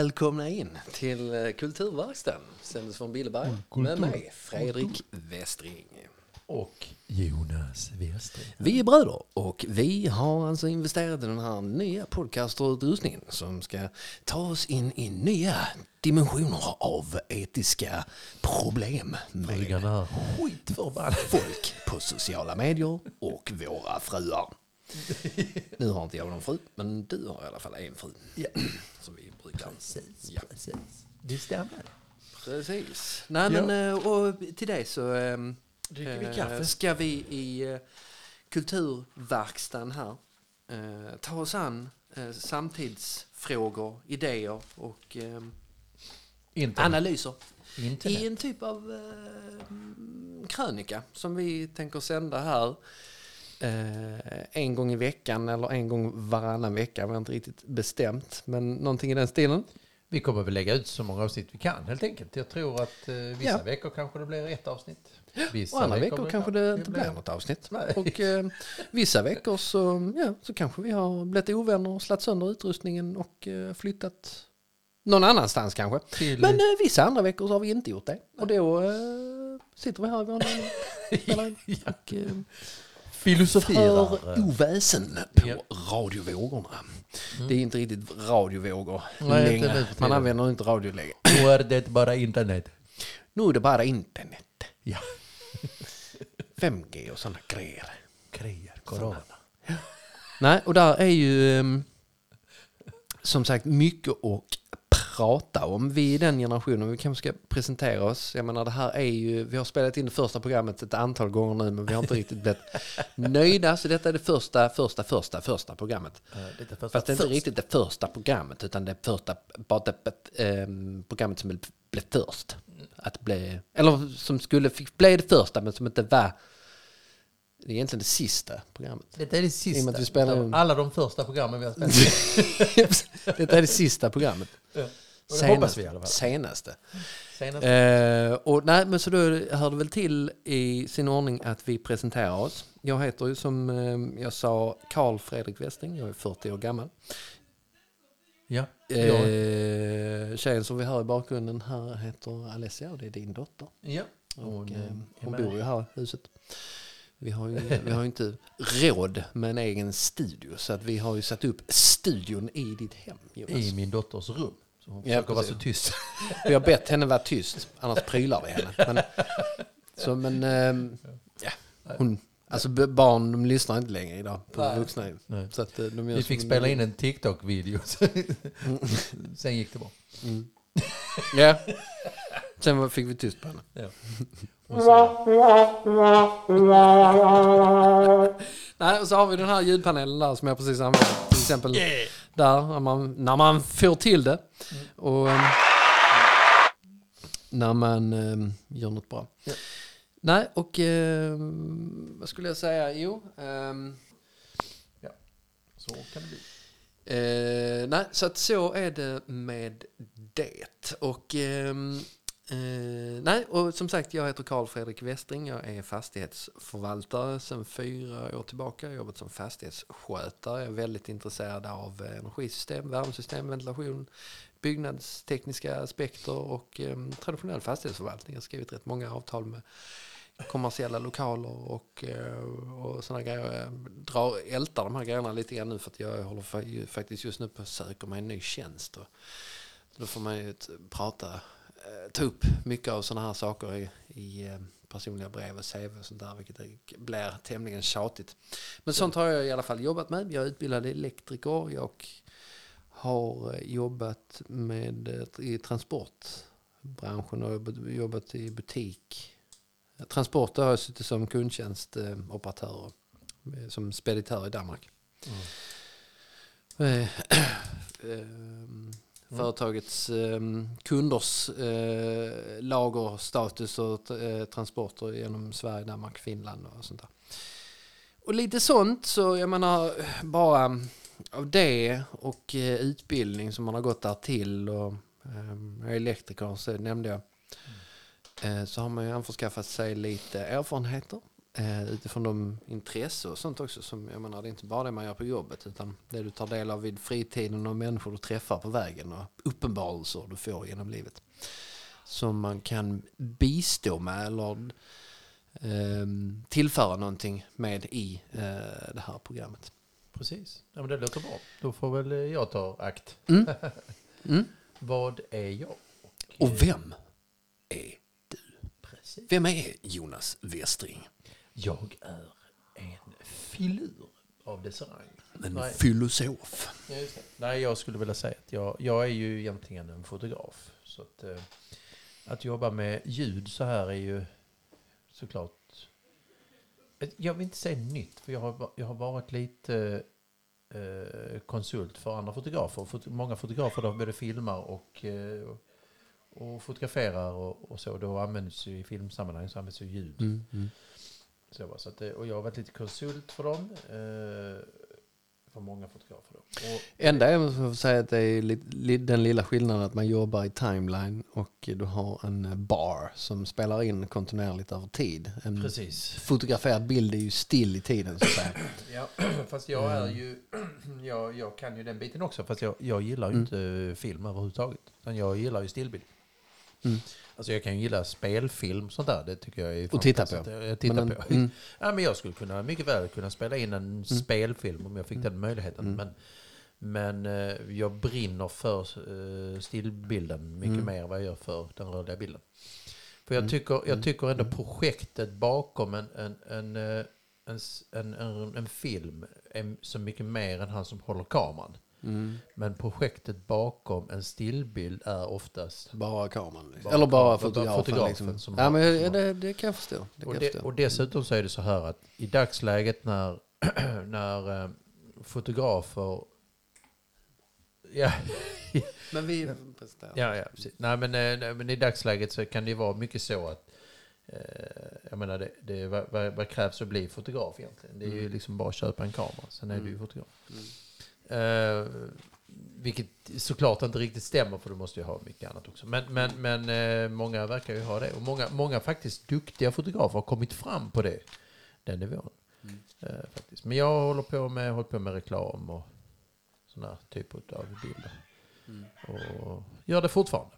Välkomna in till eh, Kulturverkstan. Sändes från Billeberg med mig, Fredrik Westring. Och Jonas Westring. Vi är bröder och vi har alltså investerat i den här nya podcastutrustningen som ska ta oss in i nya dimensioner av etiska problem med Bryggarna skitförbannade. folk på sociala medier och våra fruar. Nu har inte jag någon fru, men du har i alla fall en fru. Ja. Som vi brukar. Precis, Ja. precis. Det stämmer. Precis. Nej, Ja. men eh, och till det så ehm, Dricker vi eh, kaffe? ska vi i eh, kulturverkstan här eh, ta oss an eh, samtidsfrågor, idéer och ehm, Internet. analyser Internet. i en typ av eh, krönika som vi tänker sända här eh, en gång i veckan eller en gång varannan vecka. Vi har inte riktigt bestämt, men någonting i den stilen. Vi kommer väl lägga ut så många avsnitt vi kan helt enkelt. Jag tror att eh, vissa Ja. veckor kanske det blir ett avsnitt. Vissa Och andra veckor kanske det inte blir något avsnitt. Nej. Och eh, vissa veckor så, ja, så kanske vi har blivit ovänner och slagit sönder utrustningen och eh, flyttat någon annanstans kanske. Till, Men eh, vissa andra veckor så har vi inte gjort det. Och då eh, sitter vi här spelar in och eh, filosoferar. för oväsen på Ja. radiovågorna. Det är inte riktigt radiovågor Nej, inte nu längre. för Man använder inte radio längre. Då är det bara internet. Nu är det bara internet. Ja. 5G och sådana grejer. Grejer. Corona. Nej, och där är ju ehm, som sagt mycket att prata om. Vi är den generationen, vi kanske ska presentera oss. Jag menar det här är ju, vi har spelat in det första programmet ett antal gånger nu men vi har inte riktigt blivit nöjda. Så detta är det första, första, första, första programmet. Eh, Detta första Fast det är inte först. riktigt det första programmet utan det första, bara det ehm, programmet som blev först. Att bli, eller som skulle, fick bli det första men som inte var, det är egentligen det sista programmet. Detta är det I sista. vi spelar in- Alla de första programmen vi har spelat. Detta är det sista programmet. Ja. Och det hoppas vi i alla fall. Senaste. Senast. Eh, och nej, men så då hör det väl till i sin ordning att vi presenterar oss. Jag heter ju som eh, jag sa Karl Fredrik Westring, jag är 40 år gammal. Ja. Eh, tjejen som vi hör i bakgrunden här heter Alessia och det är din dotter. ja. Och, Hon, eh, hon bor ju här i huset. Vi har, ju, vi har ju inte råd med en egen studio så att vi har ju satt upp studion i ditt hem. Jonas. I min dotters rum. Hon Ja, försöker vara så tyst. Vi har bett henne vara tyst, annars prylar vi henne. Men, så, men ehm, ja, hon, alltså barn de lyssnar inte längre idag på Nej. vuxna. Nej. Så att, eh, de Vi fick spela in en TikTok-video. Sen gick det bra. Mm. Ja, sen fick vi tyst på henne. Ja. Nej, och så har vi den här ljudpanelen där som jag precis använde. Till exempel där, när man, när man får till det. Och ehm, när man ehm, gör något bra. Ja. Nej, och ehm, vad skulle jag säga? Jo, ehm, Så kan det bli. Eh, nej, så att så är det med det. Och, ehm, eh, nej, och som sagt, jag heter Karl Fredrik Westring. Jag är fastighetsförvaltare sedan fyra år tillbaka. Jag har jobbat som fastighetsskötare. Jag är väldigt intresserad av energisystem, värmesystem, ventilation, byggnadstekniska aspekter och eh, traditionell fastighetsförvaltning. Jag har skrivit rätt många avtal med kommersiella lokaler och, eh, och sådana grejer. Jag drar, ältar de här grejerna lite grann nu för att jag håller faktiskt just nu på att söka mig en ny tjänst. Och då får man ju prata, ta upp mycket av sådana här saker i, i eh, personliga brev och CV och sånt där, vilket blir tämligen tjatigt. Men sånt har jag i alla fall jobbat med. Jag är utbildad elektriker. Jag har eh, jobbat med, eh, i transportbranschen och jobbat- i butik Transporter har jag suttit som kundtjänstoperatör eh, som speditör i Danmark. Eh, ehm, Företagets ehm, kunders eh, lagerstatus och eh, transporter genom Sverige, Danmark, Finland och sånt där. Och lite sånt, så jag menar bara av det och eh, utbildning som man har gått där till och är elektriker så nämnde jag. Eh, så har man ju anförskaffat sig lite erfarenheter eh, utifrån de intresse och sånt också. Som, jag menar, det är inte bara det man gör på jobbet utan det du tar del av vid fritiden och människor du träffar på vägen och uppenbarelser du får genom livet. Som man kan bistå med eller eh, tillföra någonting med i eh, det här programmet. Precis. Ja, men det låter bra. Då får väl jag ta akt. Mm. Mm. Vad är jag? Och vem är Precis. Vem är Jonas Westring? Jag är en filur av dess rang. En Nej. filosof. Ja. Nej, jag skulle vilja säga att jag, jag är ju egentligen en fotograf. Så att, eh, att jobba med ljud så här är ju såklart... Jag vill inte säga nytt, för jag har, jag har varit lite eh, konsult för andra fotografer. Fot, många fotografer då både filmar och, eh, och fotograferar och, och så. Då används ju i filmsammanhang så används ju ljud. Mm, mm. Så, va, så att, och jag har varit lite konsult för dem. Eh, för många fotografer då. Och, Enda är att säga att det är li, den lilla skillnaden att man jobbar i timeline och du har en bar som spelar in kontinuerligt över tid. En Precis. fotograferad bild är ju still i tiden så att säga. Ja, fast jag är ju... Jag, jag kan ju den biten också. Fast jag, jag gillar ju Mm. inte film överhuvudtaget. Utan jag gillar ju stillbild. Mm. Alltså jag kan ju gilla spelfilm sånt där. Det tycker jag är Och titta på. Jag tittar Men en- på. mm. Ja, men jag skulle kunna mycket väl kunna spela in en spelfilm om jag fick den möjligheten. Mm. Men, men eh, jag brinner för eh, stillbilden mycket Mm. mer än vad jag gör för den rörliga bilden. För jag Mm. tycker, jag Mm. tycker ändå projektet bakom en, en, en, eh, en, en, en, en film är så mycket mer än han som håller kameran. Mm. Men projektet bakom en stillbild är oftast... Bara kameran. Liksom. Bara Eller bara fotografen. fotografen liksom. som ja, men har- det, det kan jag förstå. Det kan Och, jag det, förstå. och dessutom så är det så här att i dagsläget när, när eh, fotografer... Ja, Men vi... ja, ja precis. Nej, men, eh, nej, men i dagsläget så kan det vara mycket så att eh, jag menar, det, det, vad, vad, krävs att bli fotograf egentligen? Det är ju Mm. liksom bara att köpa en kamera, sen är du ju Mm. fotograf. Mm. Eh, vilket såklart inte riktigt stämmer för du måste ju ha mycket annat också. Men, men, men eh, många verkar ju ha det. Och många, många faktiskt duktiga fotografer har kommit fram på det, den nivån. Mm. Eh, faktiskt. Men jag håller på med, håller på med reklam och sådana typer av bilder. Mm. Och gör det fortfarande.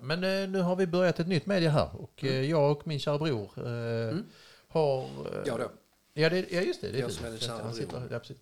Men eh, nu har vi börjat ett nytt media här. Och eh, jag och min kära bror eh, Mm. har... eh, Ja då. Ja, det, ja just det. det är Jag som är det, kära han sitter- bror. Ja, precis.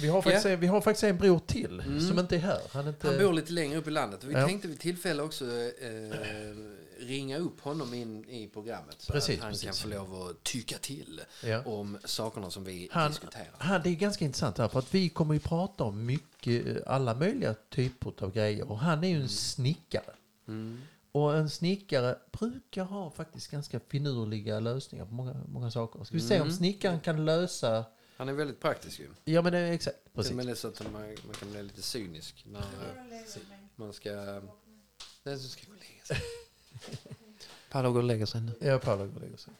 Vi har, faktiskt, en- vi har faktiskt en bror till Mm. som inte är här. Han är inte... Han bor lite längre upp i landet. Vi Ja. tänkte vid tillfälle också eh, ringa upp honom in i programmet. Så Precis, att han precis. kan få lov att tycka till ja. om sakerna som vi Han- diskuterar. Han, det är ganska intressant här, för att vi kommer ju prata om mycket, eh, alla möjliga typer av grejer. Och han är ju en snickare. Mm. Och en snickare brukar ha faktiskt ganska finurliga lösningar på många, många saker. Ska vi se om Mm. snickaren kan lösa... Han är väldigt praktisk ju. Ja men det är exakt, precis. och med det så att man, man kan bli lite cynisk när man ska... Den som ska gå och lägga sig. Paolo går och lägger sig nu. Ja, Paula går och lägger sig.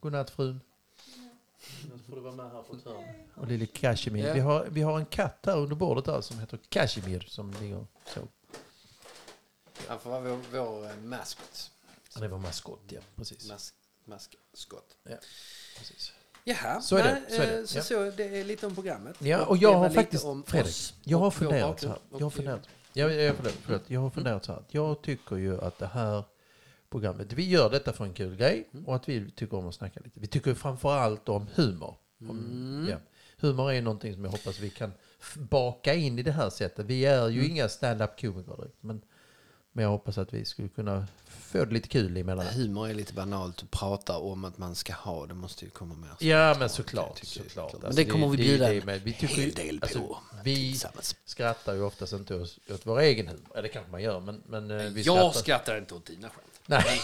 Godnatt frun. Nu får du vara med här på ett hörn. Och lille Kashmir. Ja. Vi, har, vi har en katt här under bordet där som heter Kashmir som ligger så. Han får vara vår, vår eh, maskot. Han är vår maskott, ja. Precis. Mask, maskskott. precis. Jaha, Så är det, nej, så är det, eh, Så, ja. så det är lite om programmet. Ja, och jag har faktiskt, om Fredrik, jag har funderat så här. Jag har funderat. Jag, jag, förlåt, förlåt, jag har funderat så här. Jag tycker ju att det här programmet, vi gör detta för en kul grej Mm. och att vi tycker om att snacka lite. Vi tycker framförallt om humor. Om, Mm. ja. Humor är någonting som jag hoppas vi kan baka in i det här sättet. Vi är ju Mm. inga stand-up komiker direkt, men, men jag hoppas att vi skulle kunna få det lite kul emellan. Humor är lite banalt att prata om att man ska ha. Det måste ju komma mer. Ja, men såklart. det såklart. klart. Alltså, Men det kommer vi bjuda det, en med. Vi hel tycker, ju- del alltså, på. Vi Tillsammans. skrattar ju oftast inte åt, åt vår egen humor. Eller det kanske man gör, men, men eh, vi jag skrattar. skrattar inte åt dina skämt. Nej,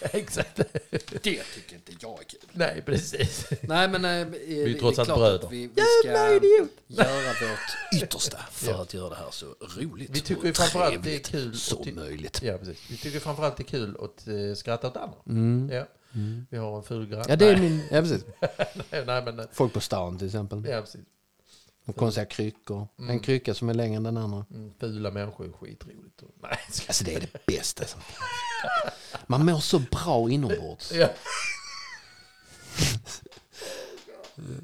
exakt. Det tycker inte jag är kul. Nej, precis. Nej, men eh, Vi är trots allt bröder. att vi, vi ska göra vårt yttersta för Ja. att göra det här så roligt Vi tycker och framförallt det är trevligt kul. ty- möjligt. Ja, precis. Vi tycker framförallt det är kul att eh, skratta åt andra. Mm. Ja. Mm. Vi har en ful granne. Ja, det är Nej, min... Ja, precis. nej, nej, men... eh, Folk på stan till exempel. Ja, precis. Och konstiga kryckor. Mm. En krycka som är längre än den andra. Mm, fula människor är skitroligt. Nej. Alltså det är det bästa som finns. Man mår så bra inombords. Ja.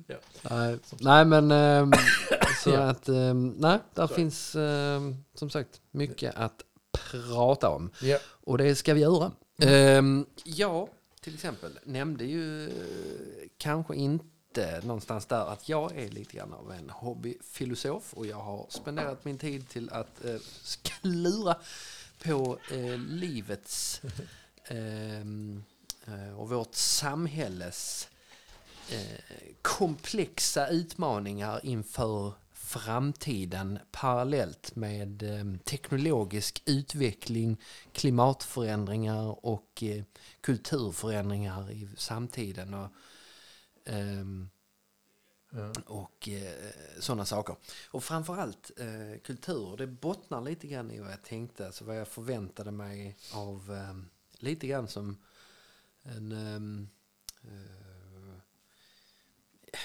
Ja. Nej, nej men ehm, så Ja. att ehm, nej, där Så. finns ehm, som sagt mycket att prata om. Ja. Och det ska vi göra. Ehm, jag till exempel nämnde ju eh, kanske inte någonstans där att jag är lite grann av en hobbyfilosof och jag har spenderat min tid till att eh, klura på eh, livets ehm, eh, och vårt samhälles eh, komplexa utmaningar inför framtiden parallellt med eh, teknologisk utveckling, klimatförändringar och eh, kulturförändringar i samtiden. Och, ehm, Ja. och eh, sådana saker. Och framförallt eh, kultur, det bottnar lite grann i vad jag tänkte, alltså vad jag förväntade mig av eh, lite grann som en, ehm, eh,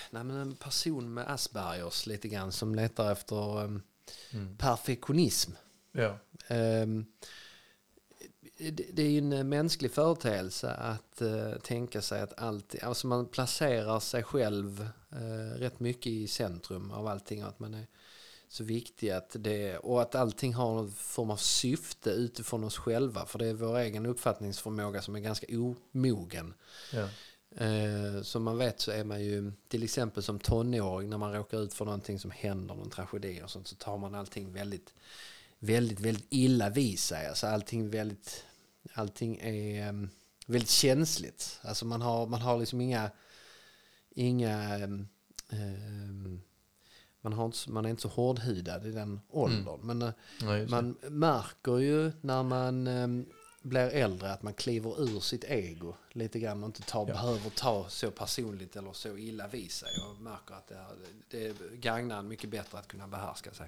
nej, men en person med Aspergers lite grann som letar efter ehm, Mm. perfektionism. Ja. Det, är ju en eh, mänsklig företeelse att eh, tänka sig att allt, alltså man placerar sig själv eh, rätt mycket i centrum av allting och att man är så viktig att det, och att allting har någon form av syfte utifrån oss själva för det är vår egen uppfattningsförmåga som är ganska omogen. Ja. Eh, som man vet så är man ju till exempel som tonåring när man råkar ut för någonting som händer, någon tragedi och sånt så tar man allting väldigt, väldigt, väldigt illa vid sig. Alltså allting väldigt, allting är em, väldigt känsligt. Alltså man har, man har liksom inga, inga, em, man, har inte, man är inte så hårdhudad i den åldern. Men eh, det. man märker ju när man em, blir äldre att man kliver ur sitt ego lite grann och inte tar, Ja. behöver ta så personligt eller så illa vid sig och märker att det, är, det gagnar en mycket bättre att kunna behärska sig.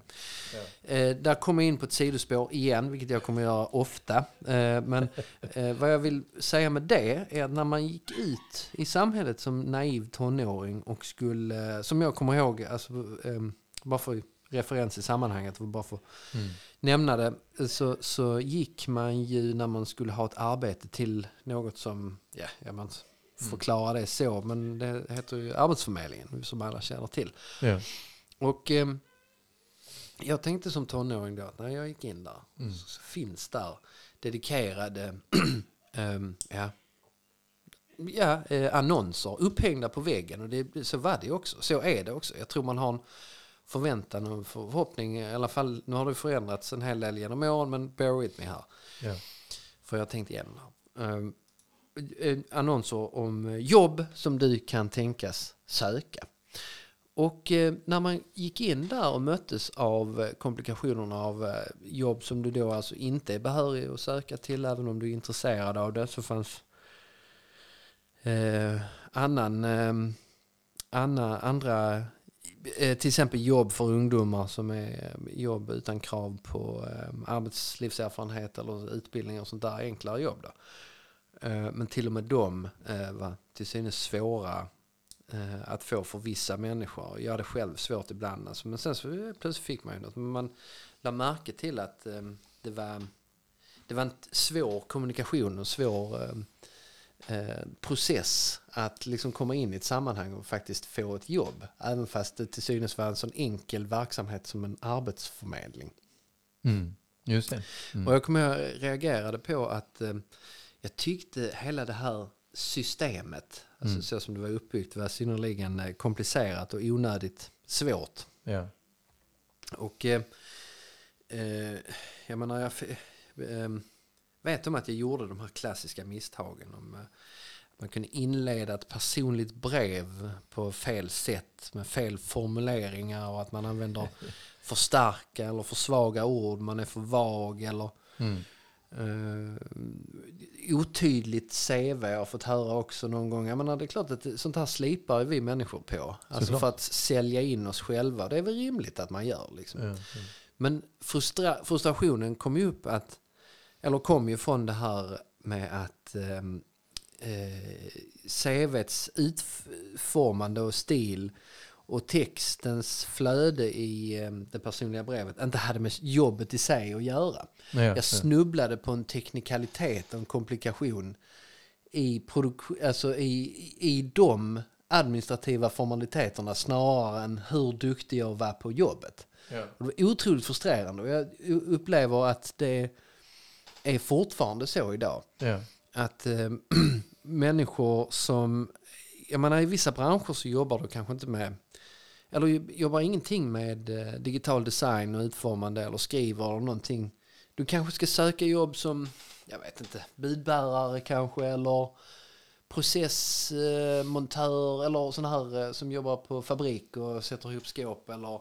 Ja. Eh, där kommer jag in på ett sidospår igen, vilket jag kommer göra ofta. Eh, men eh, vad jag vill säga med det är att när man gick ut i samhället som naiv tonåring och skulle, som jag kommer ihåg, alltså, eh, bara för referens i sammanhanget, bara för Mm. Nämna det, så, så gick man ju när man skulle ha ett arbete till något som, ja, jag man förklara det så, men det heter ju Arbetsförmedlingen som alla känner till. Ja. Och eh, jag tänkte som tonåring då när jag gick in där Mm. så finns där dedikerade ehm, ja, ja, eh, annonser upphängda på väggen. Och det, så var det också. Så är det också. Jag tror man har en förväntan och förhoppning. I alla fall, nu har det förändrats en hel del genom åren, men bear with me här. Ja. För jag har tänkt igenom. Ehm, eh, annonser om eh, jobb som du kan tänkas söka. Och eh, när man gick in där och möttes av komplikationerna av eh, jobb som du då alltså inte är behörig att söka till, även om du är intresserad av det, så fanns eh, annan, eh, anna, andra, Eh, till exempel jobb för ungdomar som är eh, jobb utan krav på eh, arbetslivserfarenhet eller utbildning och sånt där, enklare jobb då. Men till och med de var till synes svåra att få för vissa människor. Jag hade själv svårt ibland. Alltså, men sen så plötsligt fick man ju något. Men man lade märke till att det var det var en svår kommunikation och svår process att liksom komma in i ett sammanhang och faktiskt få ett jobb. Även fast det till synes var en sån enkel verksamhet som en arbetsförmedling. Mm. Just det. Mm. Och jag kommer jag reagerade på att eh, jag tyckte hela det här systemet, alltså Mm. så som det var uppbyggt, var synnerligen eh, komplicerat och onödigt svårt. Ja. Och eh, eh, jag menar, jag eh, vet om att jag gjorde de här klassiska misstagen. Om, eh, man kunde inleda ett personligt brev på fel sätt med fel formuleringar och att man använder för starka eller för svaga ord, man är för vag eller Mm. Uh, otydligt CV har jag fått höra också någon gång. Jag menar, det är klart att sånt här slipar vi människor på. Alltså för att sälja in oss själva. Det är väl rimligt att man gör. Liksom. Mm. Men frustra frustrationen kom ju upp att, eller kom ju från det här med att ehm, eh, CVts utformande och stil och textens flöde i eh, det personliga brevet inte hade med jobbet i sig att göra. Ja, ja. Jag snubblade på en teknikalitet och en komplikation i, alltså i, i de administrativa formaliteterna snarare än hur duktig jag var på jobbet. Ja. Det var otroligt frustrerande och jag upplever att det är fortfarande så idag. Ja. Att eh, människor som, jag menar i vissa branscher så jobbar du kanske inte med, eller jobbar ingenting med eh, digital design och utformande eller skriver eller någonting. Du kanske ska söka jobb som, jag vet inte, budbärare kanske eller processmontör eller sån här eh, som jobbar på fabrik och sätter ihop skåp eller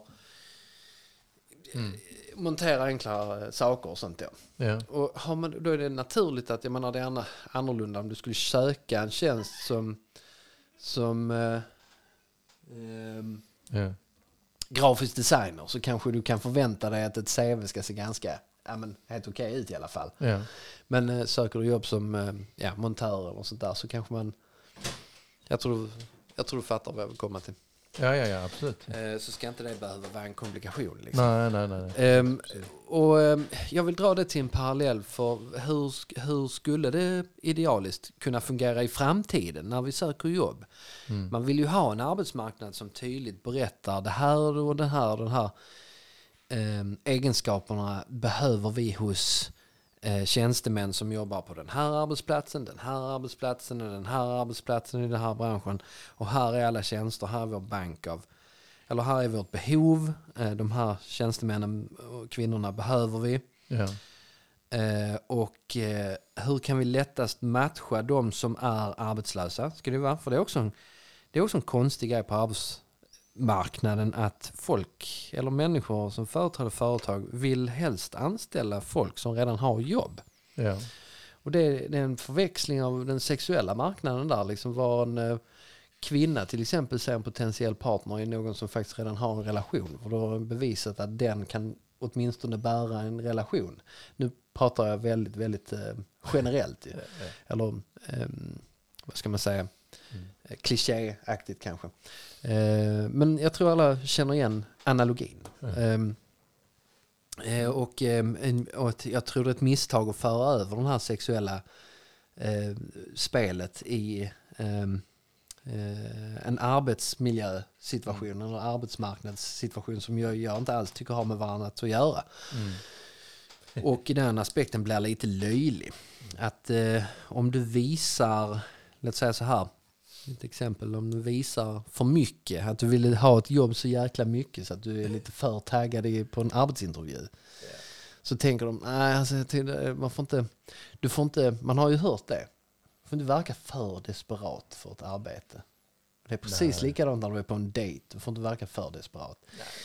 Mm. Monterar enklare saker och sånt då. Ja. Och har man, då är det naturligt att, jag menar det är annorlunda om du skulle söka en tjänst som, som eh, Ja. grafisk designer så kanske du kan förvänta dig att ett CV ska se ganska, ja men helt okej ut i alla fall. Ja. Men eh, söker du jobb som eh, ja, montör eller sånt där så kanske man, jag tror, jag tror du fattar vad jag vill komma till. Ja, ja, ja, absolut. Eh, så ska inte det behöva vara en komplikation liksom. Nej, nej, nej. nej. Ehm, och ehm, jag vill dra det till en parallell för hur, hur skulle det idealiskt kunna fungera i framtiden när vi söker jobb? Mm. Man vill ju ha en arbetsmarknad som tydligt berättar det här och den här och den här ehm, egenskaperna behöver vi hos eh, tjänstemän som jobbar på den här arbetsplatsen, den här arbetsplatsen och den här arbetsplatsen i den här branschen. Och här är alla tjänster, här är vår bank av eller här är vårt behov, eh, de här tjänstemännen och kvinnorna behöver vi. Ja. Eh, Och eh, hur kan vi lättast matcha de som är arbetslösa? Ska det vara? För det är också en, det är också en konstig grej på arbetsmarknaden att folk eller människor som företräder företag vill helst anställa folk som redan har jobb. Ja. Och det är, det är en förväxling av den sexuella marknaden där. Liksom var en eh, kvinna till exempel ser en potentiell partner i någon som faktiskt redan har en relation. För då har bevisat att den kan åtminstone bära en relation. Nu pratar jag väldigt, väldigt eh, generellt. Eller ehm, vad ska man säga? Mm. Eh, Klichéaktigt kanske. Eh, men jag tror alla känner igen analogin. Ja. Ehm, eh, och, ehm, en- och ett- jag tror det är ett misstag att föra över den här sexuella eh, spelet i ehm, eh, en arbetsmiljösituation eller arbetsmarknadssituation som jag, jag inte alls tycker har med varandra att göra. Mm. Och i den aspekten blir lite löjlig. Att eh, om du visar, låt säga så här, ett exempel, om du visar för mycket, att du vill ha ett jobb så jäkla mycket så att du är lite för taggad på en arbetsintervju. Så tänker de, nej alltså, man får inte, du får inte, man har ju hört det. Du får inte verka för desperat för ett arbete. Det är precis Nej. likadant när du är på en dejt, du får inte verka för desperat.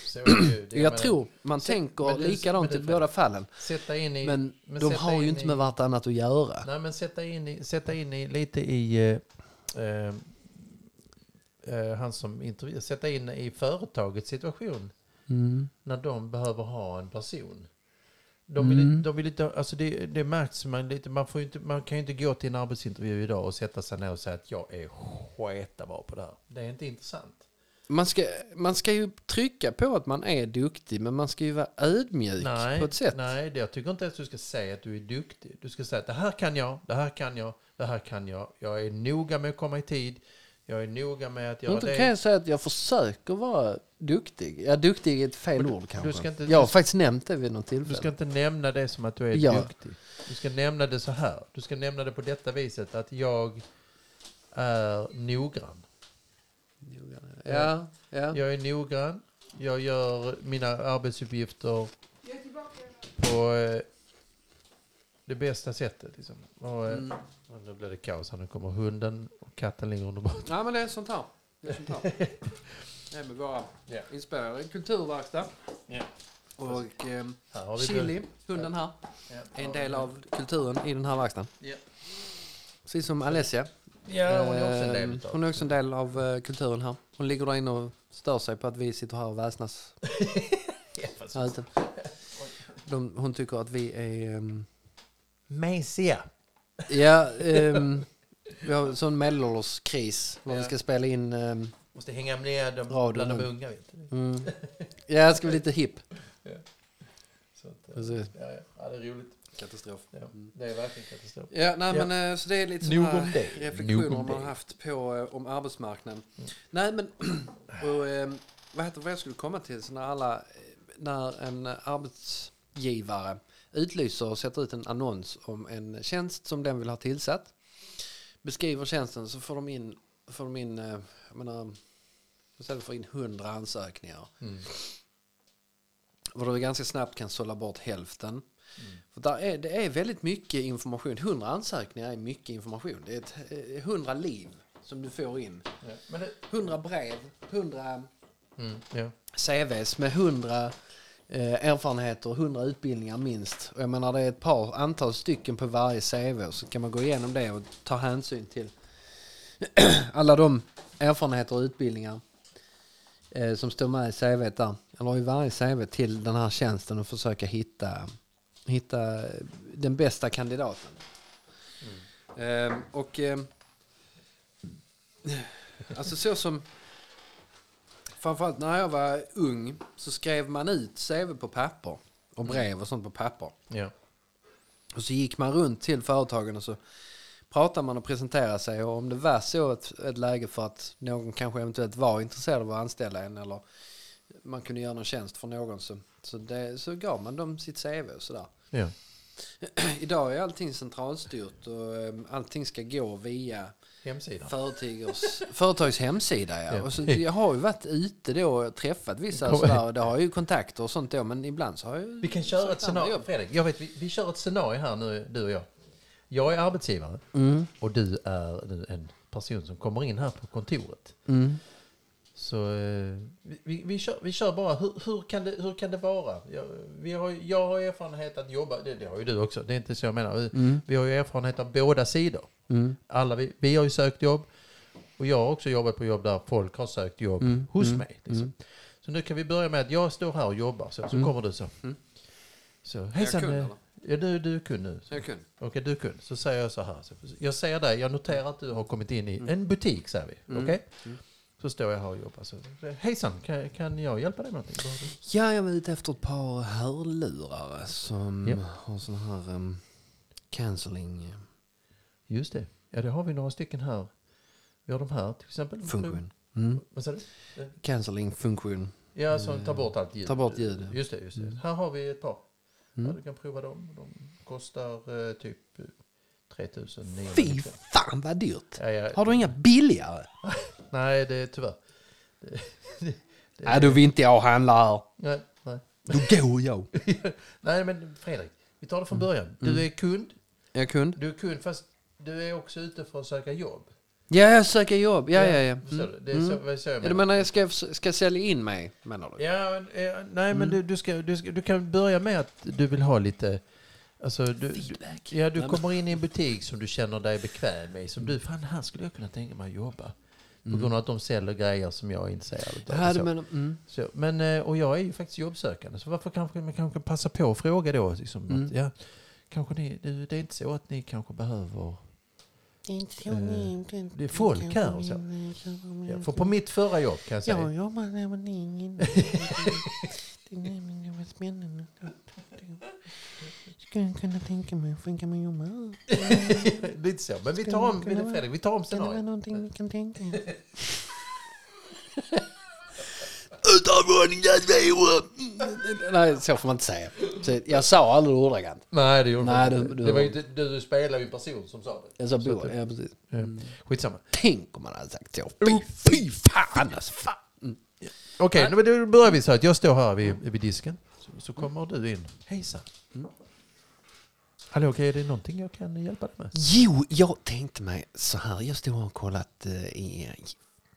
Så det ju. Jag, menar, tror man Se- tänker men det- likadant men i båda fallen. Sätta in i... Men, men de har ju in inte i- med vartannat att göra. Nej, men sätta in, i, sätta in i, lite i... Eh, eh, han som intervjuar, sätta in i företagets situation Mm. när de behöver ha en person. De vill, Mm. de vill inte, alltså det, det märks man lite, man, får inte, man kan ju inte gå till en arbetsintervju idag och sätta sig ner och säga att jag är sketa bra på det här. Det är inte intressant. Man, ska, man ska ju trycka på att man är duktig, men man ska ju vara ödmjuk Nej, på ett sätt. nej det, jag tycker inte ens du ska säga att du är duktig. Du ska säga att det här kan jag, det här kan jag, det här kan jag. Jag är noga med att komma i tid. Jag är noga med att göra Inte det. kan jag säga att jag försöker vara duktig. Ja, duktig är ett fel du- ord du kanske. ska inte- jag har du- faktiskt nämnt det vid något Du tillfälle. ska inte nämna det som att du är Ja. duktig. Du ska nämna det så här. Du ska nämna det på detta viset att jag är noggrann. Ja, ja. Jag är noggrann. Jag gör mina arbetsuppgifter på eh, det bästa sättet. Liksom. Och, eh, Mm. Och nu blir det kaos här. Nu kommer hunden och katten ligger under bordet. ja, men det är sånt här. Det är sånt här. Det är med våra Ja. inspelade kulturverkstad. Ja. Och vi Chili, hunden här, Ja. är en del av kulturen i den här verkstaden. Ja. Precis som Alessia. Ja, hon är också en del Ehm, utav Hon är också en del av eh, kulturen här. Hon ligger där inne och stör sig på att vi sitter här och väsnas Ja. De, hon tycker att vi är... ehm, Mesiga. Ja, ehm, vi har en sån medelålderskris. När vi Ja. ska spela in... ehm, Måste hänga med dem bland de unga. Vet du. mm, ja, det ska bli lite hipp. Så att, eh, Precis. ja, ja. ja, det är roligt. Katastrof. Ja, Mm. det är verkligen katastrof. Ja, nej, Ja. men eh, så det är lite sådana här reflektioner man har haft på eh, om arbetsmarknaden. Mm. Nej, men och, eh, vad heter det, vad jag skulle komma till, så när alla, när en arbetsgivare utlyser och sätter ut en annons om en tjänst som den vill ha tillsatt, beskriver tjänsten så får de in, får de in, eh, jag menar, istället för in hundra ansökningar, Mm. och du ganska snabbt kan sålla bort hälften. Mm. För där är, det är väldigt mycket information. 100 ansökningar är mycket information. Det är ett, eh, 100 liv som du får in. Ja. Men det, 100 brev, 100 mm. ja. CVs med 100 eh, erfarenheter och 100 utbildningar minst. Och jag menar det är ett par antal stycken på varje CV och så kan man gå igenom det och ta hänsyn till alla de erfarenheter och utbildningar eh, som står med i CV där. Eller i varje CV till den här tjänsten och försöka hitta, hitta den bästa kandidaten. Eh, och eh, alltså så som framförallt när jag var ung så skrev man ut CV på papper och brev och sånt på papper. ja. Och så gick man runt till företagen och så pratade man och presenterade sig. Och om det var så ett, ett läge för att någon kanske eventuellt var intresserad av att anställa en eller man kunde göra någon tjänst för någon så, så, det, så gav man dem sitt CV och sådär. ja. Idag är allting centralstyrt och eh, allting ska gå via Hemsidan. Företags, företags hemsida. Ja. Och så, jag har ju varit ute då och träffat vissa och sådär, och det har ju kontakter och sånt då men ibland så har jag Vi kan köra ett scenario. Fredrik, jag vet, vi, vi kör ett scenario här nu, du och jag. Jag är arbetsgivare Mm, och du är nu en person som kommer in här på kontoret. mm, Så eh, vi, vi, vi, kör, vi kör bara, hur, hur, kan, det, hur kan det vara? Jag, vi har, jag har erfarenhet att jobba, det, det har ju du också, det är inte så jag menar. Vi, mm, vi har ju erfarenhet av båda sidor. Mm, Alla vi, vi har ju sökt jobb och jag har också jobbat på jobb där folk har sökt jobb Mm, hos mm, mig. Liksom. mm. Så nu kan vi börja med att jag står här och jobbar, så, så Mm. kommer du så. Mm. Så Är jag hejsan, kund eh, eller? ja, du, du är kund nu. Så jag kund. Okej, du är kund. Så säger jag så här. Så Jag ser dig, jag noterar att du har kommit in i Mm. en butik, säger vi. Mm. Okej? Mm. Så står jag här och jobbar. Så, hejsan, kan, kan jag hjälpa dig med någonting? Ja, jag var ute efter ett par hörlurar som Ja. har sån här um, cancelling Just det. Ja, det har vi några stycken här. Vi har de här till exempel. funktion. Mm. Vad sa du? Cancelling funktion. Ja, som tar bort allt ljud. Ta bort ljud, ja. Just det, just det. Mm. Här har vi ett par. Ja, Mm. du kan prova dem. De kostar eh, typ eh, 3900 Fy fan vad dyrt! Ja, ja. Har du inga billigare? Nej, det är tyvärr. Det, det, det, Nej, då vill inte jag handla här. nej, nej. Då går jag. nej, men Fredrik. Vi tar det från början. Mm. Du är kund. Jag är kund. Du är kund fast du är också ute för att söka jobb. Ja, jag söker jobb. Ja, ja, ja. Mm. du? Det är Mm. så, vad jag säger Ja, du menar jag ska, ska sälja in mig, menar du? Ja, men, nej men Mm. du, du, ska, du, ska, du kan börja med att du vill ha lite... Alltså, du, ja, du men- kommer in i en butik som du känner dig bekväm med. Som du, fan här skulle jag kunna tänka mig att jobba. På grund av att de säljer grejer som jag är intresserad av. Ja, så. menar... Mm. Så, men, eh, och jag är ju faktiskt jobbsökande. Så varför kanske man kanske passa på att fråga då? Liksom, Mm. att, ja, kanske ni, det, det är inte så att ni kanske behöver... Det är så Eh, ni- folk här och så. Ja, för på mitt förra jobb kan jag säga. Jag jobbar där med ingen. Det var spännande. Skulle jag kunna tänka mig att funka med jobba? Lite så. Men vi tar om, Fredrik, vi tar om Kan det vara scenariot. någonting vi kan tänka oss? Nej, så får man inte säga. Så jag sa aldrig ordagrant. Nej, det gjorde Nej, du du- Det var inte, du, du spelar ju en person som sa det. Jag sa Så bo. att det- Ja, precis. Ja. Skitsamma. Tänk om man hade sagt så. Fy, fy fan alltså. Fan. Okej, nu då börjar vi så att jag står här vid, vid disken. Så, så kommer du in. Hejsan. Mm. Hallå, okej, är det någonting jag kan hjälpa dig med? Jo, jag tänkte mig så här. Jag stod och har kollat eh, i...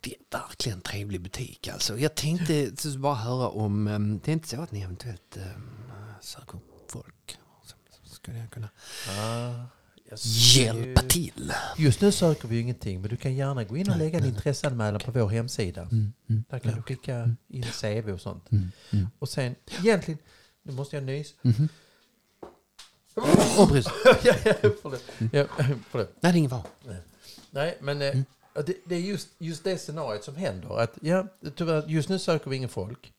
Det är verkligen en trevlig butik alltså. Jag tänkte bara höra om... ehm, det är inte så att ni eventuellt um, söker upp folk? Skulle jag kunna Ah, jag ser ju- hjälpa till. Just nu söker vi ju ingenting, men du kan gärna gå in och lägga en intresseanmälan på vår hemsida. Mm, mm, Där kan du skicka in CV och sånt. mm, mm. Och sen, egentligen, nu måste jag nys. Mhm. Åh, precis. ja, ja, förlåt. Ja, förlåt. Nej, det är ingen fara. Nej, men eh, det, det är just, just det scenariot som händer. Att, ja, tyvärr, just nu söker vi ingen folk.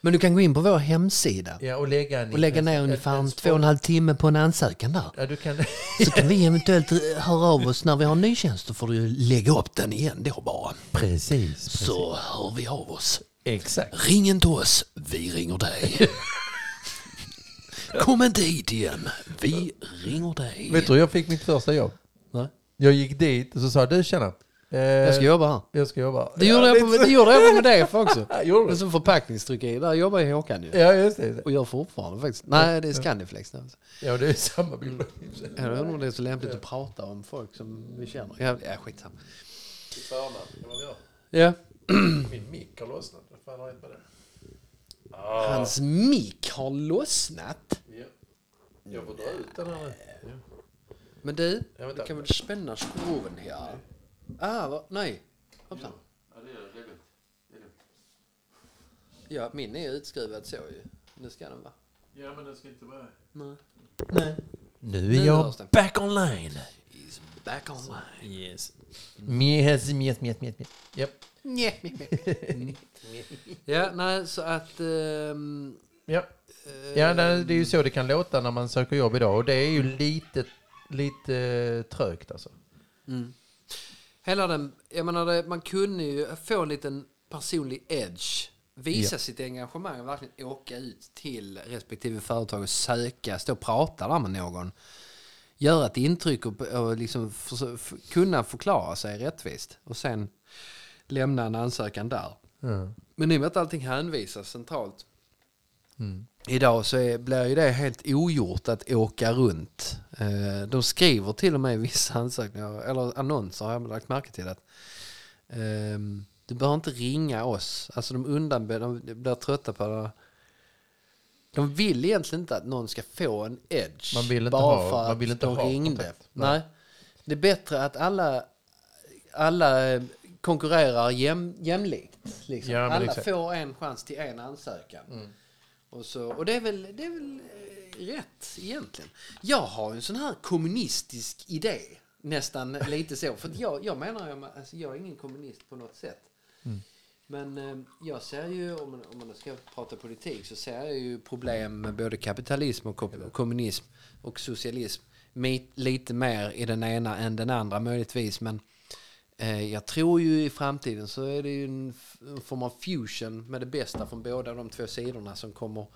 Men du kan gå in på vår hemsida Ja, och lägga, en, och lägga ner en- ungefär en en två och en halv timme på en ansökan där. Ja, du kan... Så kan vi eventuellt eh, höra av oss när vi har en ny tjänst. Då får du lägga upp den igen då bara. Precis. Så hör vi av oss. Exakt. Ring inte oss, vi ringer dig. Kom inte hit igen, vi ringer dig. Vet du jag fick mitt första jobb? Nej. Jag gick dit och så sa du tjena. Eh, Jag ska jobba här. jag ska jobba. Det gjorde, ja, jag, på, det gjorde jag på med det för också. Gjorde som förpackningstryckeri, där jobbar ju Håkan ju. Ja, just det. Och gör fortfarande faktiskt. Nej, det är Scandiflex nu. Ja, det är samma bild. Jag undrar om det är så lämpligt att prata om folk som vi känner. Ja, ja skitsamma. Ja. Min mick har lossnat. Vad fan har hänt med den? Hans mick har lossnat. Ja. Jag får dra ut den här nu. Men du, Ja, du kan väl spänna skruven här? Ah, va? nej. Hoppsan. Ja, det är det. Är lugnt. Det är lugnt. Ja, min är utskruvad så ju. Nu ska den vara. Ja, men den ska inte vara... Nej. Nej. Nu Nu är jag hörs det. back online. He's back online. Yes. Mjes, mjes, mjes, mjes. mjes. Japp. Ja, nej, så att... ehm, Ja. Ja, det det är ju så det kan låta när man söker jobb idag. Och det är ju lite, lite eh, trögt alltså. Mm. Hela den, jag menar man kunde ju få en liten personlig edge. Visa Ja. sitt engagemang och verkligen åka ut till respektive företag och söka, stå och prata där med någon. Göra ett intryck och, och liksom för, för, kunna förklara sig rättvist. Och sen lämna en ansökan där. Men i och med att allting hänvisas centralt idag så är, blir ju det helt ogjort att åka runt. Eh, de skriver till och med i vissa ansökningar, eller annonser har jag lagt märke till att ehm, du behöver inte ringa oss. Alltså de undanber, de blir trötta på det. De vill egentligen inte att någon ska få en edge. Man vill inte bara ha- för man vill inte de ha ringde. Nej. Nej. Det är bättre att alla, alla eh, konkurrerar jäm, jämlikt. Liksom. Ja, alla exakt. Mm. får en chans till en ansökan. Och, så, och det är väl, det är väl eh, rätt egentligen. Jag har en sån här kommunistisk idé. Nästan lite så. För jag, jag menar ju, alltså jag är ingen kommunist på något sätt. Men eh, jag ser ju, om man, om man ska prata politik, så ser jag ju problem med både kapitalism och ko- kommunism och socialism. Lite mer i den ena än den andra möjligtvis. Men jag tror ju i framtiden så är det ju en, form av fusion med det bästa från båda de två sidorna som kommer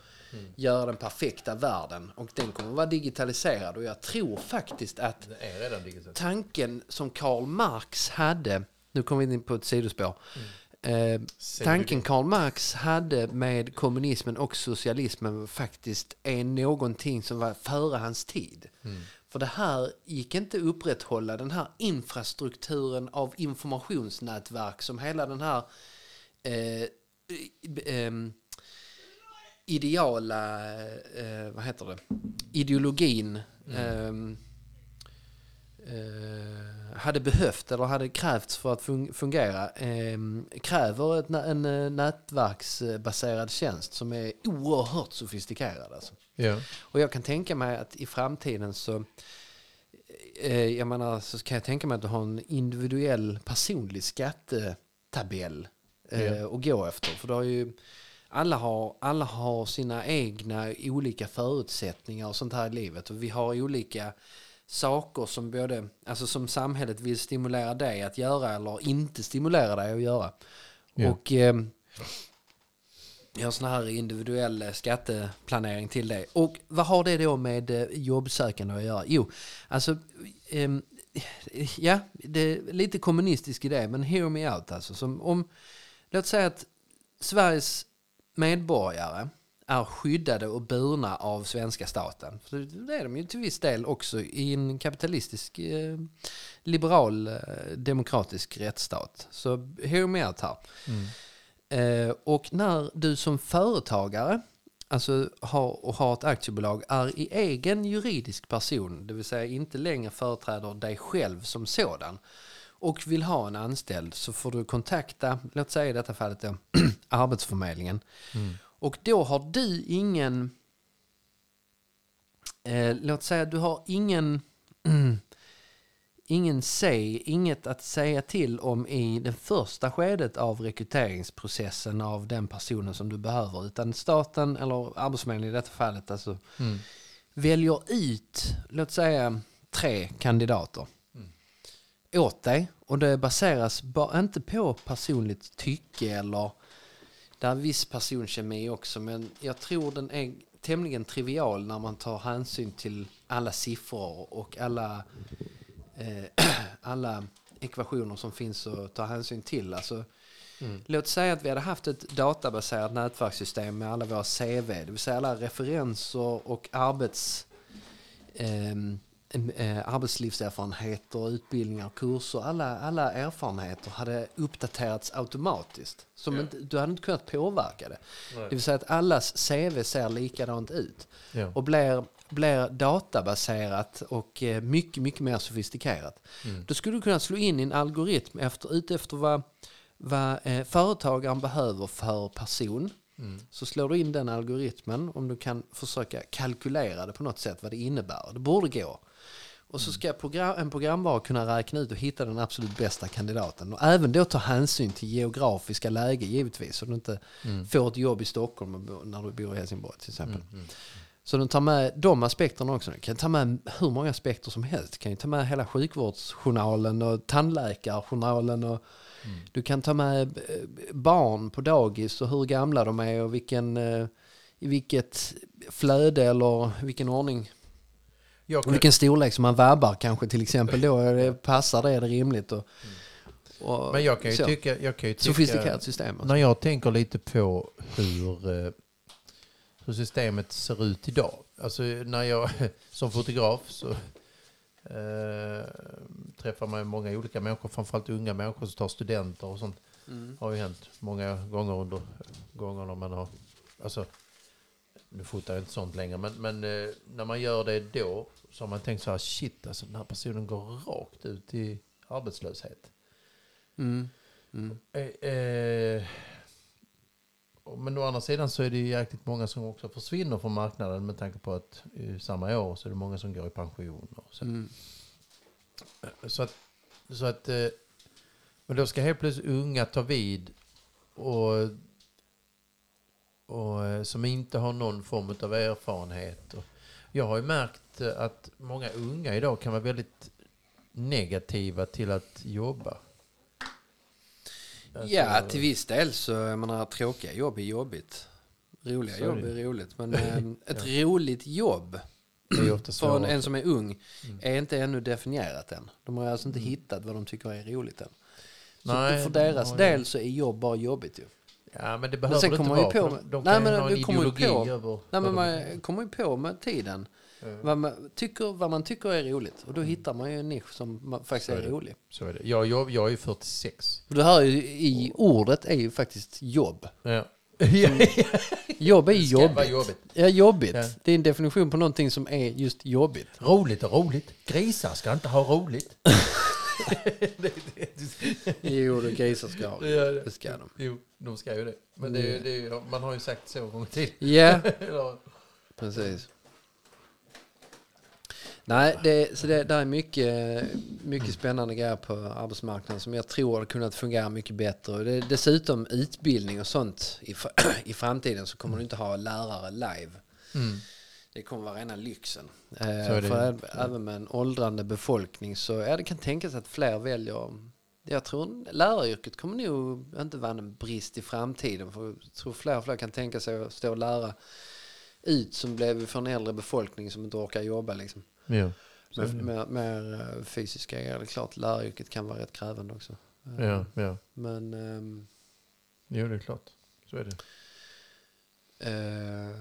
göra den perfekta världen. Och den kommer vara digitaliserad. Och jag tror faktiskt att tanken som Karl Marx hade, nu kommer vi in på ett sidospår. Eh, tanken Karl Marx hade med kommunismen och socialismen faktiskt är någonting som var före hans tid. För det här gick inte att upprätthålla den här infrastrukturen av informationsnätverk som hela den här eh, ehm, ideala, eh, vad heter det, ideologin ehm, eh, hade behövt eller hade krävts för att fun- fungera ehm, kräver ett, en eh, nätverksbaserad tjänst som är oerhört sofistikerad. Alltså. Ja. Och jag kan tänka mig att i framtiden så eh, jag menar, så kan jag tänka mig att du har en individuell personlig skattetabell eh, Ja. att gå efter. För du har ju, alla, har, alla har sina egna olika förutsättningar och sånt här i livet. Och vi har olika saker som både, alltså som samhället vill stimulera dig att göra eller inte stimulera dig att göra. Ja. Och eh, jag har sån här individuell eh, skatteplanering till det. Och vad har det då med eh, jobbsökande att göra? Jo, alltså, ehm, ja, det är lite kommunistisk idé, men hear me out alltså. Som om, låt säga att Sveriges medborgare är skyddade och burna av svenska staten. För det är de ju till viss del också i en kapitalistisk, eh, liberal, eh, demokratisk rättsstat. Så hear me out här. Eh, och när du som företagare alltså har, och har ett aktiebolag är i egen juridisk person, det vill säga inte längre företräder dig själv som sådan och vill ha en anställd så får du kontakta, låt säga i detta fallet då, Arbetsförmedlingen. Och då har du ingen, eh, låt säga du har ingen, ingen say, inget att säga till om i det första skedet av rekryteringsprocessen av den personen som du behöver. Utan staten, eller Arbetsförmedlingen i detta fallet, alltså, Mm. väljer ut, låt säga tre kandidater åt dig. Och det baseras ba, inte på personligt tycke eller det är viss personkemi också. Men jag tror den är tämligen trivial när man tar hänsyn till alla siffror och alla, eh, alla ekvationer som finns att ta hänsyn till. Alltså, Låt säga att vi hade haft ett databaserat nätverkssystem med alla våra CV, det vill säga alla referenser och arbets, eh, arbetslivserfarenheter, utbildningar, kurser, alla, alla erfarenheter hade uppdaterats automatiskt. Som inte, du hade inte kunnat påverka det. Det vill säga att allas CV ser likadant ut Ja. och blir, blir databaserat och eh, mycket, mycket mer sofistikerat. Mm. Då skulle du kunna slå in i en algoritm efter, ut efter vad, vad eh, företagaren behöver för person. Mm. Så slår du in den algoritmen om du kan försöka kalkylera det på något sätt vad det innebär. Det borde gå. Och så ska program, en programvara kunna räkna ut och hitta den absolut bästa kandidaten. Och även då ta hänsyn till geografiska läge givetvis. Så du inte får ett jobb i Stockholm när du bor i Helsingborg till exempel. Så den tar med de aspekterna också. Den kan ta med hur många aspekter som helst. Du kan ju ta med hela sjukvårdsjournalen och tandläkarjournalen. Och Du kan ta med eh, barn på dagis och hur gamla de är och vilken, eh, i vilket flöde eller vilken ordning Jag och kan, vilken storlek som man vabbar kanske till exempel. Då passar det, är det rimligt. Och, och, men jag kan ju så. tycka... Jag kan ju tycka Sofistikerat system. Alltså. När jag tänker lite på hur, eh, hur systemet ser ut idag. Alltså när jag som fotograf så eh, träffar man många olika människor, framförallt unga människor som tar studenter och sånt. Mm. har ju hänt många gånger under gångerna man har, alltså nu fotar jag inte sånt längre, men, men eh, när man gör det då så har man tänkt så här, shit alltså den här personen går rakt ut i arbetslöshet. Mm. Mm. Eh, eh, men å andra sidan så är det ju jäkligt många som också försvinner från marknaden med tanke på att i samma år så är det många som går i pension. Och så. Mm. Så att, så att eh, men då ska helt plötsligt unga ta vid och, och eh, som inte har någon form av erfarenhet. Jag har ju märkt eh, att många unga idag kan vara väldigt negativa till att jobba. Alltså, Ja, till viss del så, jag menar, tråkiga jobb är jobbigt. Roliga är jobb är roligt. Men ehm, ett roligt jobb för en, en som är ung Mm. är inte ännu definierat än. De har alltså inte hittat vad de tycker är roligt än. Så Nej, för de deras del så är jobb bara jobbigt ju. Ja, men det Men behöver sen det inte vara. på med- de, de Nej, kan men ha en du kommer ju ideologi på- över... Nej, men man kommer ju på med tiden Ja, vad man tycker, vad man tycker är roligt. Och då hittar man ju en nisch som faktiskt är är det. rolig. Så är det. Jag, jag, jag är ju 46. Och Du hör ju i ordet är ju faktiskt jobb. Ja. Jobb är Det jobbigt. jobbigt. Ja, jobbigt. Ja. Det är en definition på någonting som är just jobbigt. Roligt och roligt. Grisar ska inte ha roligt. Jo, det grisar ska ha. Ja, Det ska de. Jo, de ska ju det. Men det, är- det är, ju- man har ju sagt så gång till. Ja, precis. Nej, det, så det där är mycket, mycket spännande grejer på arbetsmarknaden som jag tror har kunnat fungera mycket bättre. Och det dessutom utbildning och sånt i, i framtiden så kommer du inte ha lärare live. Mm. Det kommer vara rena lyxen. Eh, för även med en åldrande befolkning så ja, det kan tänkas att fler väljer. Jag tror läraryrket kommer nog inte vara en brist i framtiden. För jag tror fler och fler kan tänka sig att stå och lära ut som blev för en äldre befolkning som inte orkar jobba. Liksom. Ja. Med, med, mer eh, fysiska grejer. Det är klart läraryrket kan vara rätt krävande också. Eh, ja, ja. Men ehm, Jo, det är klart. Så är det. Eh,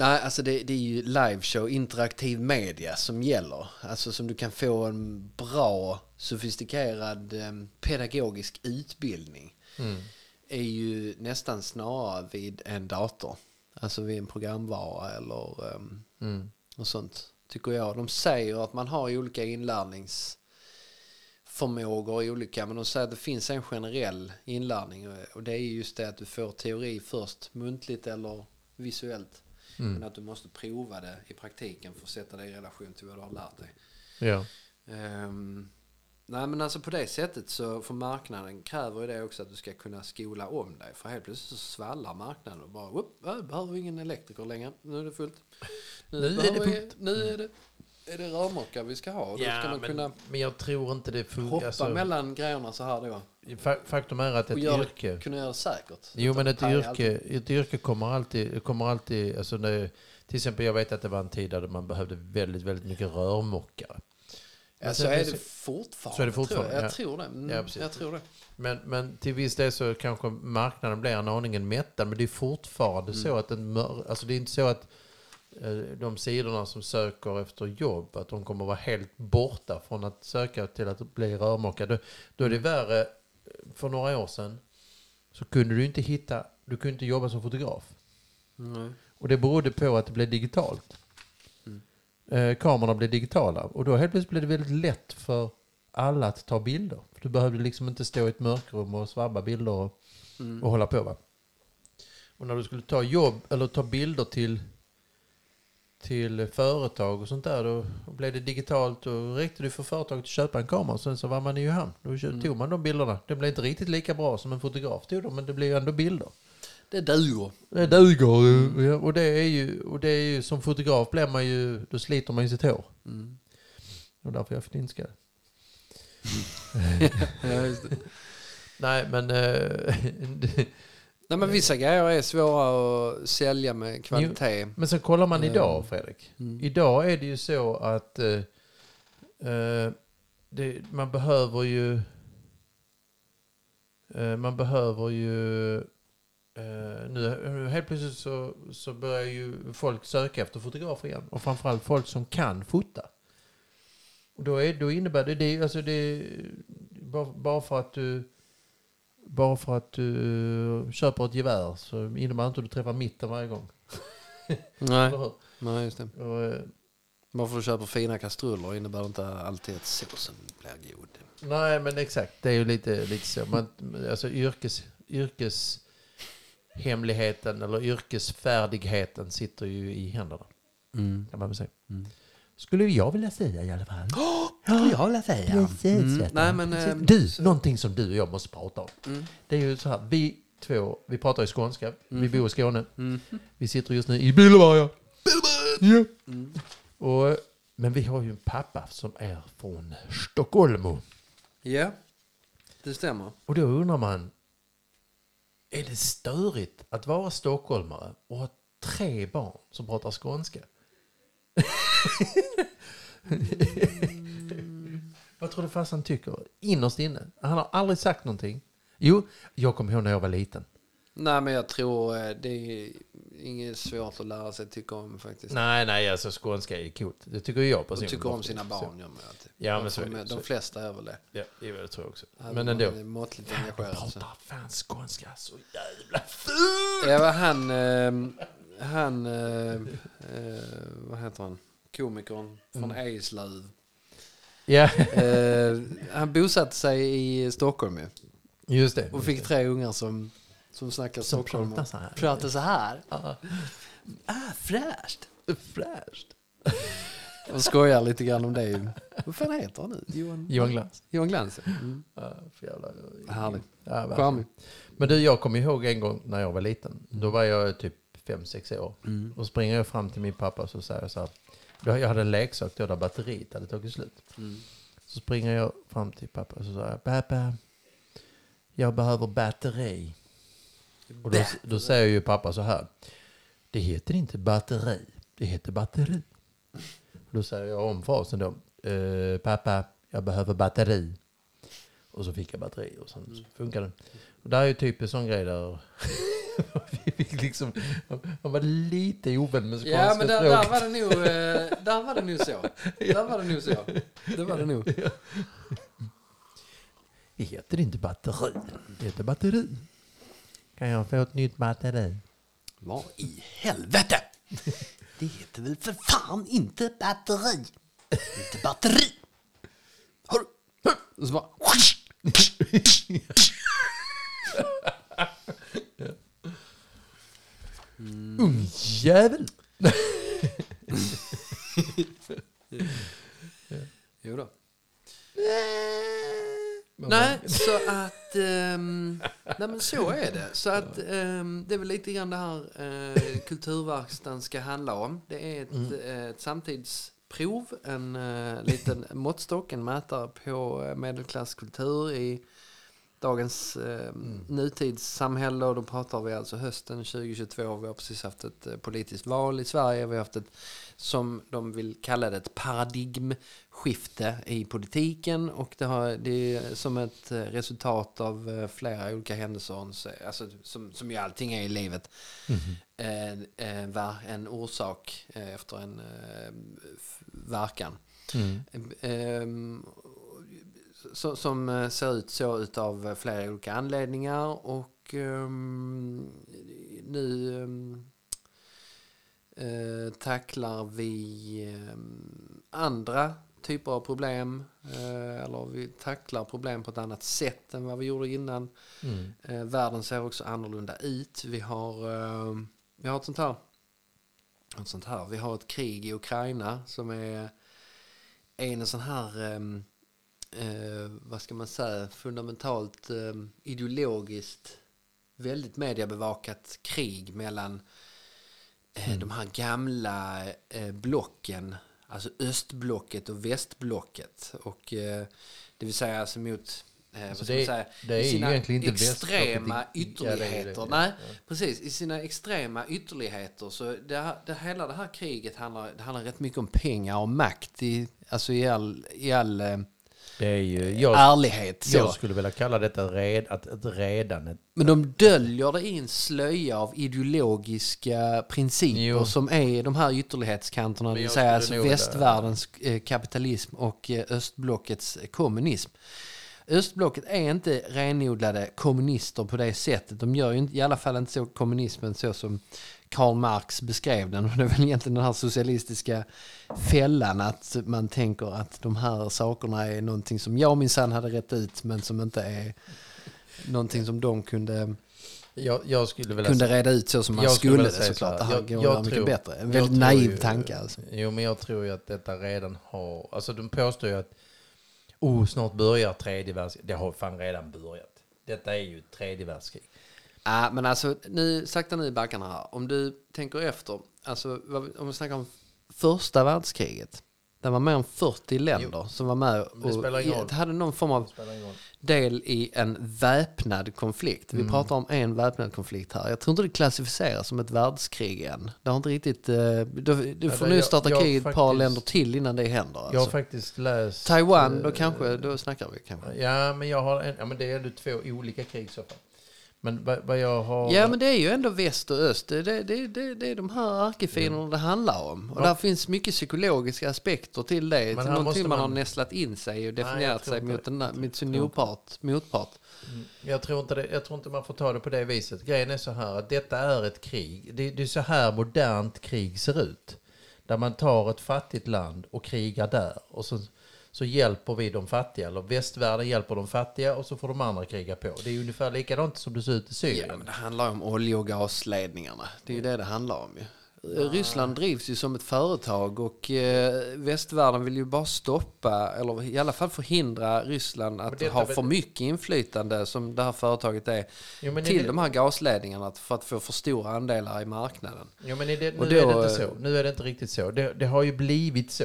nej, alltså det, det är ju liveshow, interaktiv media som gäller. Alltså som du kan få en bra, sofistikerad pedagogisk utbildning. Mm. Är ju nästan snarare vid en dator. Alltså vid en programvara eller um, Mm. och sånt. Tycker jag. De säger att man har olika inlärningsförmågor olika. Men de säger att det finns en generell inlärning. Och det är just det att du får teori först. Muntligt eller visuellt. Men Mm. att du måste prova det i praktiken för att sätta det i relation till vad du har lärt dig. Ja. Ehm, nej men alltså på det sättet så för marknaden kräver ju det också att du ska kunna skola om dig. För helt plötsligt så svallar marknaden och bara upp, äh, behöver vi ingen elektriker längre. Nu är det fullt. Nu är det vi- fullt. Nu är det, är det rörmokare vi ska ha. Då ska man men, kunna men jag tror inte det hoppa funkar. Alltså, mellan grejerna så här då. fa- faktum är att ett göra, yrke... kunna göra det säkert. Jo, men ett yrke, ett yrke kommer alltid... Kommer alltid alltså det, till exempel, jag vet att det var en tid där man behövde väldigt, väldigt mycket rörmokare. Ja, Alltså, så är det- fortfarande. så är det fortfarande, jag. ja. jag tror det. Mm, Ja, jag tror det. Men, men till viss del så kanske marknaden blir en aningen mättad. Men det är fortfarande Mm. så att en alltså det är inte så att de sidorna som söker efter jobb, att de kommer vara helt borta från att söka till att bli rörmokare. Då, då är det Mm. värre. För några år sedan så kunde du inte hitta, du kunde inte jobba som fotograf. Nej. Och det berodde på att det blev digitalt. Mm. Eh, kamerorna blev digitala. Och då helt plötsligt blev det väldigt lätt för alla att ta bilder. För du behövde liksom inte stå i ett mörkrum och svabba bilder och, Mm. och hålla på. Va? Och när du skulle ta jobb eller ta bilder till, till företag och sånt där. Då blev det digitalt och räckte det för företaget att köpa en kamera. Sen så var man i hamn. Då Mm. tog man de bilderna. Det blev inte riktigt lika bra som en fotograf tog dem. Men det blev ändå bilder. Det duger. Det duger. Ja, och det är ju, och det är ju som fotograf blir man ju, då sliter man ju sitt hår. Mm. Och därför är jag flinskad. Ja, just det. Nej men, eh, Nej, men vissa grejer är svåra att sälja med kvalitet. men sen kollar man Eh, idag Fredrik. Mm. Idag är det ju så att eh, eh, det, man behöver ju eh, man behöver ju eh, nu nu helt plötsligt så, så börjar ju folk söka efter fotografer igen. Och framförallt folk som kan fota. Och då, är, då innebär det, det alltså det bara, bara för att du bara för att du köper ett gevär så innebär inte att du träffar mitten varje gång. Nej. Nej, just det. Och, eh, Bara för att du köper fina kastruller innebär inte alltid att såsen blir god. Nej, men exakt. Det är ju lite, lite så. Man, alltså yrkes, yrkeshemligheten eller yrkesfärdigheten sitter ju i händerna. Mm. Kan man väl säga. Mm. Skulle jag vilja säga i alla fall. Skulle jag vilja säga. Precis, Mm. Nej, men, Precis. ehm, du, så- någonting som du och jag måste prata om. Mm. Det är ju så här, vi två, vi pratar i skånska, vi bor i Skåne. Mm. Vi sitter just nu i Billeberga. Ja. Mm. Och, men vi har ju en pappa som är från Stockholm. Ja, det stämmer. Och då undrar man, är det störigt att vara stockholmare och ha tre barn som pratar skånska? Vad tror du farsan tycker innerst inne? Han har aldrig sagt någonting. Jo, jag kommer ihåg när jag var liten. Nej, men jag tror eh, det är inget svårt att lära sig tycka om faktiskt. Nej, nej, alltså skånska är coolt. Det tycker jag De personligen. tycker om sina barn, gör man ju alltid. Ja, men De- så de, de flesta är väl det. Ja, det tror jag också. Även Men ändå. är måttligt engagerad. Så. pratar fan skånska så jävla fult! Ja, han, eh, han, eh, vad heter han? Komikern från Mm. Eslöv. Ja, Eh, han bosatte sig i Stockholm ju. just det. Och fick tre ungar som, som snackar Som Stockholm. pratar så här. Pratar så här. Ah, fräscht. fräscht. Och skojar lite grann om det. Vad fan heter han nu? Johan, Johan Glans. Johan Glans. Mm. Ja, för jävla... Härligt. Ja. Charmig. Men du, jag kommer ihåg en gång när jag var liten. Då var jag typ fem sex år. Mm. Och springer jag fram till min pappa så säger jag så här. Jag hade en leksak då där batteriet hade tagit slut. Mm. Så springer jag fram till pappa och så säger jag. Pappa, jag behöver batteri. Och då, då säger ju pappa så här. Det heter inte batteri, det heter batteri. Då säger jag om frasen då. Eh, pappa, jag behöver batteri. Och så fick jag batteri och sen så funkar den. Och där är ju typ en sån grej där vi fick liksom, man var lite ovän med skånska Ja, men där, där var det nog, eh, där var det nog så. Där var det nog så. Det var det nog. Det heter inte batteri, det heter batteri. Kan jag få ett nytt batteri? Vad i helvete? Det heter väl för fan inte batteri. Inte batteri. Har du? Och så bara... Mm. Ungjävel! jo då. Eh. Nej, så att... Um, nej men så är det. Så att um, det är väl lite grann det här eh, uh, kulturverkstan ska handla om. Det är ett, mm. Eh, ett samtidsprov, en uh, liten måttstock, en mätare på medelklasskultur i dagens uh, nutidssamhälle. Och då pratar vi alltså hösten 2022. Vi har precis haft ett eh, politiskt val i Sverige. Vi har haft ett, som de vill kalla det, ett paradigmskifte i politiken. Och det, har, det är som ett eh, resultat av eh, flera olika händelser. Så- Alltså, som, som ju allting är i livet. En, en, ver- en orsak eh, efter en eh, verkan. Mm. Så, som eh, ser ut så utav flera olika anledningar och ehm, nu ehm, eh, tacklar vi ehm, andra typer av problem eh, eller vi tacklar problem på ett annat sätt än vad vi gjorde innan. Mm. Eh, världen ser också annorlunda ut. Vi har, eh, vi har ett sånt här, ett sånt här. Vi har ett krig i Ukraina som är en sån här, ehm, eh, vad ska man säga, fundamentalt eh, ideologiskt väldigt mediebevakat krig mellan eh, de här gamla eh, blocken, alltså östblocket och västblocket. Och eh, det vill säga alltså mot eh, det säga, det är ju sina egentligen inte extrema ja, det det, ytterligheter. Nej, Ja. precis. I sina extrema ytterligheter. Så det, det, hela det här kriget handlar, det handlar rätt mycket om pengar och makt. I, alltså i all, i all eh, Det är ju, jag, ärlighet. Så. jag skulle vilja kalla detta red, att ett redan ett Men de döljer det i en slöja av ideologiska principer Jo. som är de här ytterlighetskanterna. Det vill säga alltså västvärldens eh, kapitalism och eh, östblockets eh, kommunism. Östblocket är inte renodlade kommunister på det sättet. De gör ju inte, i alla fall inte så kommunismen så som Karl Marx beskrev den. Och det är väl egentligen den här socialistiska fällan att man tänker att de här sakerna är någonting som jag minsann hade rätt ut men som inte är någonting som de kunde, jag, jag skulle kunde säga- reda ut så som man jag skulle, vilja det såklart. så Det här. Jag- jag mycket bättre. En väldigt naiv ju- tanke alltså. Jo, men jag tror ju att detta redan har... Alltså de påstår ju att oh, snart börjar tredje världskriget. Det har fan redan börjat. Detta är ju tredje världskrig. Ja, men alltså, nu, sakta nu i backarna här. Om du tänker efter, alltså, om vi snackar om första världskriget. Det var mer än 40 länder som var med och hade någon form av del i en väpnad konflikt. Mm. Vi pratar om en väpnad konflikt här. Jag tror inte det klassificeras som ett världskrig än. Det har inte riktigt... eh, Du, du får nu starta krig i ett par länder till innan det händer. Jag har Alltså. faktiskt läst... Taiwan, då eh, kanske, då snackar vi kanske. Ja, men jag har en, ja, men det är ändå två olika krig så fall. Men vad, jag har... Ja men det är ju ändå väst och öst. Det, det, det, det, är de här ärkefienderna det handlar om. Och Mm. Ja. där finns mycket psykologiska aspekter till det. Men till någonting måste man har man- nästlat in sig och definierat tror sig mot, den mot sin motpart. motpart. Mm. Jag tror, inte det, jag tror inte man får ta det på det viset. Grejen är så här att detta är ett krig. Det, det är så här modernt krig ser ut. Där man tar ett fattigt land och krigar där. Och så, så hjälper vi de fattiga. Eller västvärlden hjälper de fattiga och så får de andra kriga på. Det är ungefär likadant som det ser ut i Ja, Syrien. men det handlar om olje och gasledningarna. Det är ju det det handlar om ju. Eh, Ryssland drivs ju som ett företag och eh, västvärlden vill ju bara stoppa, eller i alla fall förhindra Ryssland att ha för mycket inflytande som det här företaget är Jo, till det- de här gasledningarna för att få för stora andelar i marknaden. Jo, men det, nu Och är det då, inte eh, så. Nu är det inte riktigt så. Det, det har ju blivit så.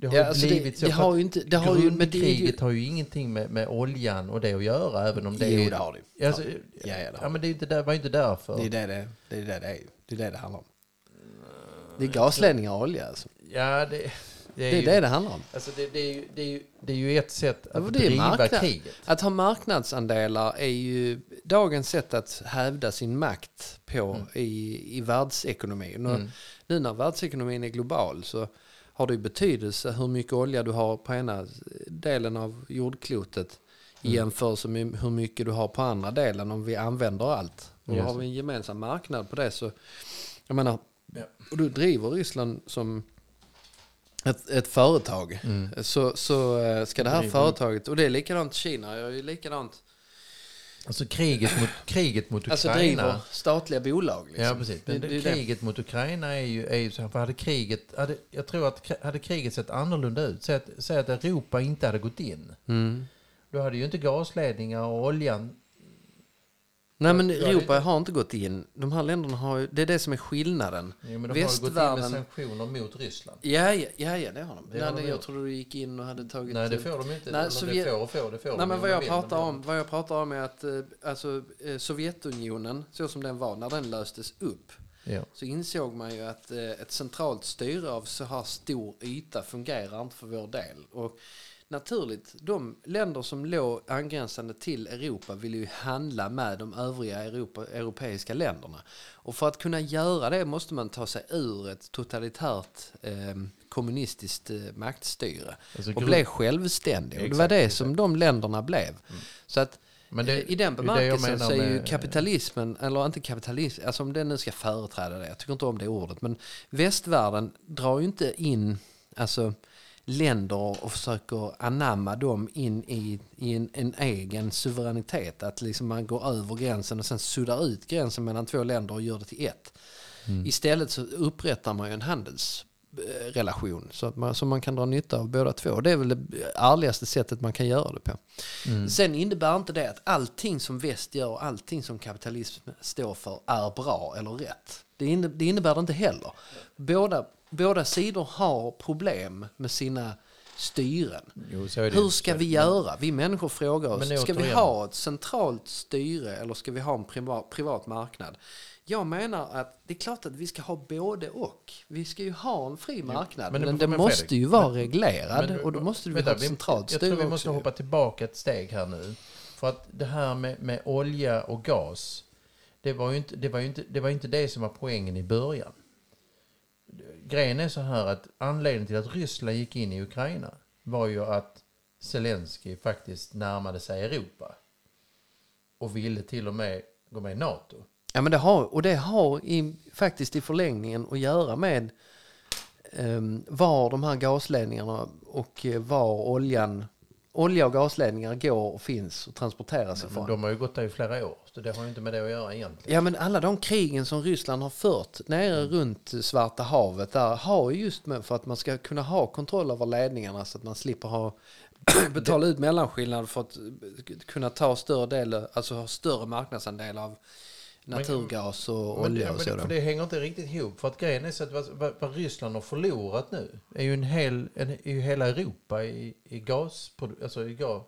Det har Ja, ju alltså det- blivit så. det har ju inte- det har ju- men det är ju- har ju ingenting med, med oljan och det att göra. Även om det Jo, är... det har det. Alltså, Ja, ja, det ja, men det är inte där, var ju inte därför. Det är det det, det, är det, det, är. det är det det handlar om. Det är gasledningar och olja alltså. Ja, det, det Det är, är ju, det det handlar om. Alltså det, det, är ju, det, är ju, det är ju ett sätt att det är driva marknad. kriget. Att ha marknadsandelar är ju dagens sätt att hävda sin makt på i, i världsekonomin. Mm. Nu när världsekonomin är global så har det betydelse hur mycket olja du har på ena delen av jordklotet i Mm. jämförelse med hur mycket du har på andra delen om vi använder allt. Och Just har vi en gemensam marknad på det så, jag menar, Ja. och du driver Ryssland som ett, ett företag. Så, så eh, ska det här företaget, och det är likadant Kina, jag är ju likadant. Alltså kriget mot, kriget mot Alltså Ukraina. driver statliga bolag. Liksom. Ja, precis. Men Det- det, är det. kriget mot Ukraina är ju, är ju så här, för hade kriget, hade, jag tror att hade kriget sett annorlunda ut, säg att, säg att Europa inte hade gått in Mm. Du hade ju inte gasledningar och oljan. Nej men Europa har inte gått in. De här länderna har ju, det är det som är skillnaden. Jo, men de har ju gått in med Västvärlden... sanktioner mot Ryssland. Ja, ja, ja, ja, det har de. Det Nej, har de jag gjort. trodde du gick in och hade tagit... Nej, det får de inte. Nej, Sovjet- det får och får, det får Nej, de men vad jag, vill, pratar om, vad jag pratar om är att eh, alltså, eh, Sovjetunionen, så som den var, när den löstes upp, Ja. så insåg man ju att eh, ett centralt styre av så här stor yta fungerar inte för vår del. Och naturligt, de länder som låg angränsande till Europa ville ju handla med de övriga Europa, europeiska länderna. Och för att kunna göra det måste man ta sig ur ett totalitärt eh, kommunistiskt eh, maktstyre Alltså, och bli självständig. Och det var det exakt. som de länderna blev. Så att Men det, Eh, I den bemärkelsen så är ju kapitalismen, eller inte kapitalism, alltså om den nu ska företräda det, jag tycker inte om det ordet, men västvärlden drar ju inte in alltså, länder och försöker anamma dem in i, i en, en egen suveränitet. Att liksom man går över gränsen och sen suddar ut gränsen mellan två länder och gör det till ett. Istället så upprättar man ju en handelsrelation så att man, som man kan dra nytta av båda två. Det är väl det ärligaste sättet man kan göra det på. Sen innebär inte det att allting som väst gör, allting som kapitalism står för är bra eller rätt. Det, inne, det innebär det inte heller. Båda, båda sidor har problem med sina styren. Jo. Hur ska vi göra? Vi människor frågar oss, ska vi ha ett centralt styre eller ska vi ha en privat, privat marknad? Jag menar att det är klart att vi ska ha både och. Vi ska ju ha en fri marknad, men men, men måste Fredrik, ju vara men- reglerad Men- och då måste vi ha ett centralt Jag styre tror vi måste också. hoppa tillbaka ett steg här nu. För att det här med, med olja och gas, det var, ju inte, det, var inte, det var inte det som var poängen i början. Grejen är så här att anledningen till att Ryssland gick in i Ukraina var ju att Zelensky faktiskt närmade sig Europa. Och ville till och med gå med i NATO. Ja, men det har, och det har i, faktiskt i förlängningen att göra med um, var de här gasledningarna och eh, var oljan, olja och gasledningar går och finns och transporteras Men ifrån. de har ju gått där i flera år, så det har ju inte med det att göra egentligen. Ja men alla de krigen som Ryssland har fört nere runt Svarta havet där har ju just med för att man ska kunna ha kontroll över ledningarna så att man slipper ha betala ut mellanskillnad för att kunna ta större del, alltså ha större marknadsandel av naturgas och Men olja och men så. det, då. för det hänger inte riktigt ihop. För att grejen är så att vad, vad, Ryssland har förlorat nu är ju, en hel, en, är ju hela Europa i, i gas. Alltså i gas.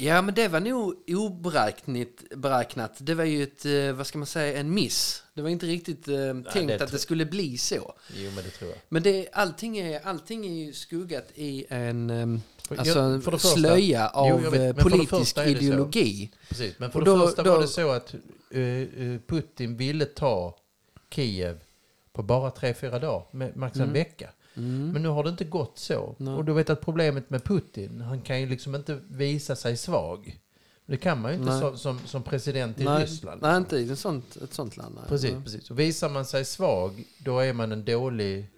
Ja men det var nog oberäknat. Beräknat. Det var ju ett, eh, vad ska man säga, en miss. Det var inte riktigt eh, tänkt det att det skulle bli så. Jo men det tror jag. Men det, allting, är, allting är ju skuggat i en För- alltså, jag- för första- slöja Jo, av jag vet, eh, politisk så. ideologi. Precis. Men för Och det då- första då- var det så att eh, eh, Putin ville ta Kiev på bara tre, fyra dagar. Med max en Mm. vecka. Men nu har det inte gått så. Nej. Och du vet att problemet med Putin, han kan ju liksom inte visa sig svag. Det kan man ju inte Nej. som, som, president i Nej, Ryssland. nej, inte i ett sånt, ett sånt land. Nej. Precis, precis. Och visar man sig svag, då är man en dålig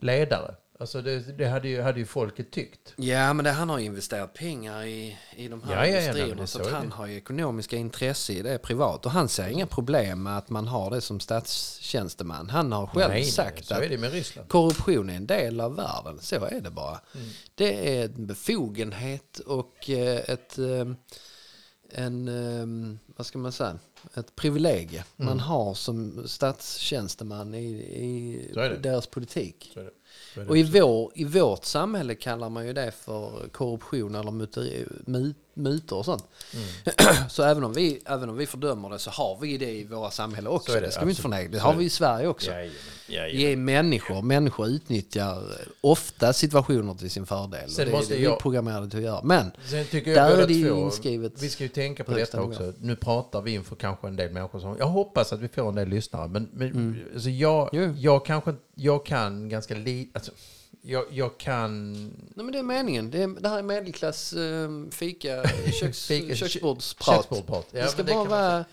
ledare. Alltså det, det hade, ju, hade ju folket tyckt. Ja, men det, han har ju investerat pengar i, i de här Ja, ja, ja, industrierna. nej, men det så så han har ju ekonomiska intresse i det privat. Och han ser inga problem med att man har det som statstjänsteman. Han har själv Nej, nej, sagt så att korruption är en del av världen. Så är det bara. Mm. Det är en befogenhet och eh, ett... eh, En, eh, vad ska man säga? Ett privilegie man Mm. har som statstjänsteman i, i deras politik. Så är det. Och i, vår, i vårt samhälle kallar man ju det för korruption eller muteri, mut, mutor och sånt. Mm. Så även om, vi, även om vi fördömer det så har vi det i våra samhällen också. Så det, det, ska vi inte förneka. Det har vi i Sverige också. Jajamän, jajamän. Vi är människor. Människor utnyttjar ofta situationer till sin fördel. Sen det är måste det vi är jag- programmerade till att göra. Men Sen tycker jag Där är det ju två, inskrivet vi ska ju tänka på detta också. Nu pratar vi inför kanske en del människor som, jag hoppas att vi får en del lyssnare, men, men alltså jag, Jo. jag kanske, jag kan ganska lite, alltså, jag, jag kan, Nej, men det är meningen. Det, är, det här är medelklass eh, fika, köks, Fika- köksbordsprat. köksbordsprat. Ja, det ska det bara vara...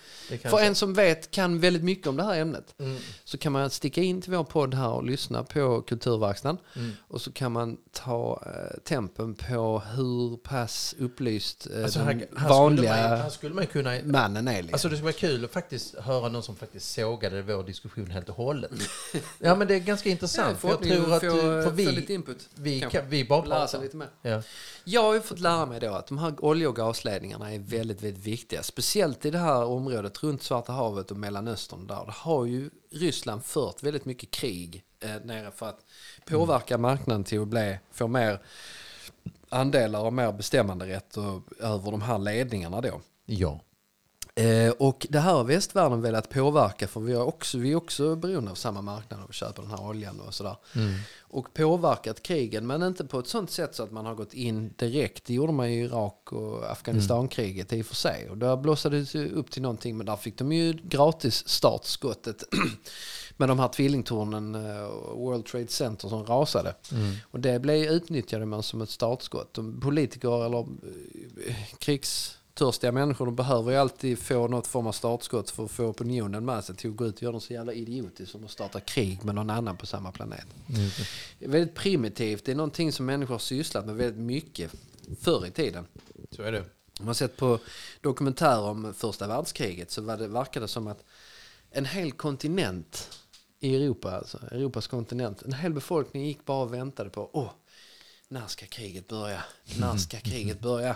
För en som vet, kan väldigt mycket om det här ämnet. Mm. Så kan man sticka in till vår podd här och lyssna på Kulturverkstan. Mm. Och så kan man ta eh, tempen på hur pass upplyst eh, Alltså, den här, här, vanliga skulle man, här skulle man kunna, mannen är. Liksom. Alltså det skulle vara kul att faktiskt höra någon som faktiskt sågade vår diskussion helt och hållet. Ja men det är ganska intressant. för jag tror att, för vi, lite input. Vi, kanske. kan, vi bara Lära sig lite mer. Ja. Jag har ju fått lära mig då att de här olje och gasledningarna är väldigt, väldigt viktiga. Speciellt i det här området runt Svarta havet och Mellanöstern. Där det har ju Ryssland fört väldigt mycket krig eh, nere för att påverka marknaden till att bli, få mer andelar och mer bestämmanderätt och, över de här ledningarna då. ja. Eh, och det här har västvärlden velat påverka för vi, har också, vi är också beroende av samma marknad och köper den här oljan och sådär. Mm. Och påverkat krigen men inte på ett sånt sätt så att man har gått in direkt. Det gjorde man i Irak och Afghanistankriget i och för sig. Och där blossade det upp till någonting men där fick de ju gratis startskottet med de här tvillingtornen eh, och World Trade Center som rasade. Mm. Och det blev utnyttjade man som ett startskott. De politiker eller eh, krigstörstiga människor de behöver ju alltid få något form av startskott för att få opinionen med sig till att gå ut och göra något så jävla idiotiskt som att starta krig med någon annan på samma planet. Det. Är väldigt primitivt. Det är någonting som människor har sysslat med väldigt mycket förr i tiden. Så är det. Om man har sett på dokumentärer om första världskriget så var det, verkade det som att en hel kontinent i Europa, alltså Europas kontinent, en hel befolkning gick bara och väntade på, åh, när ska kriget börja? När ska kriget börja?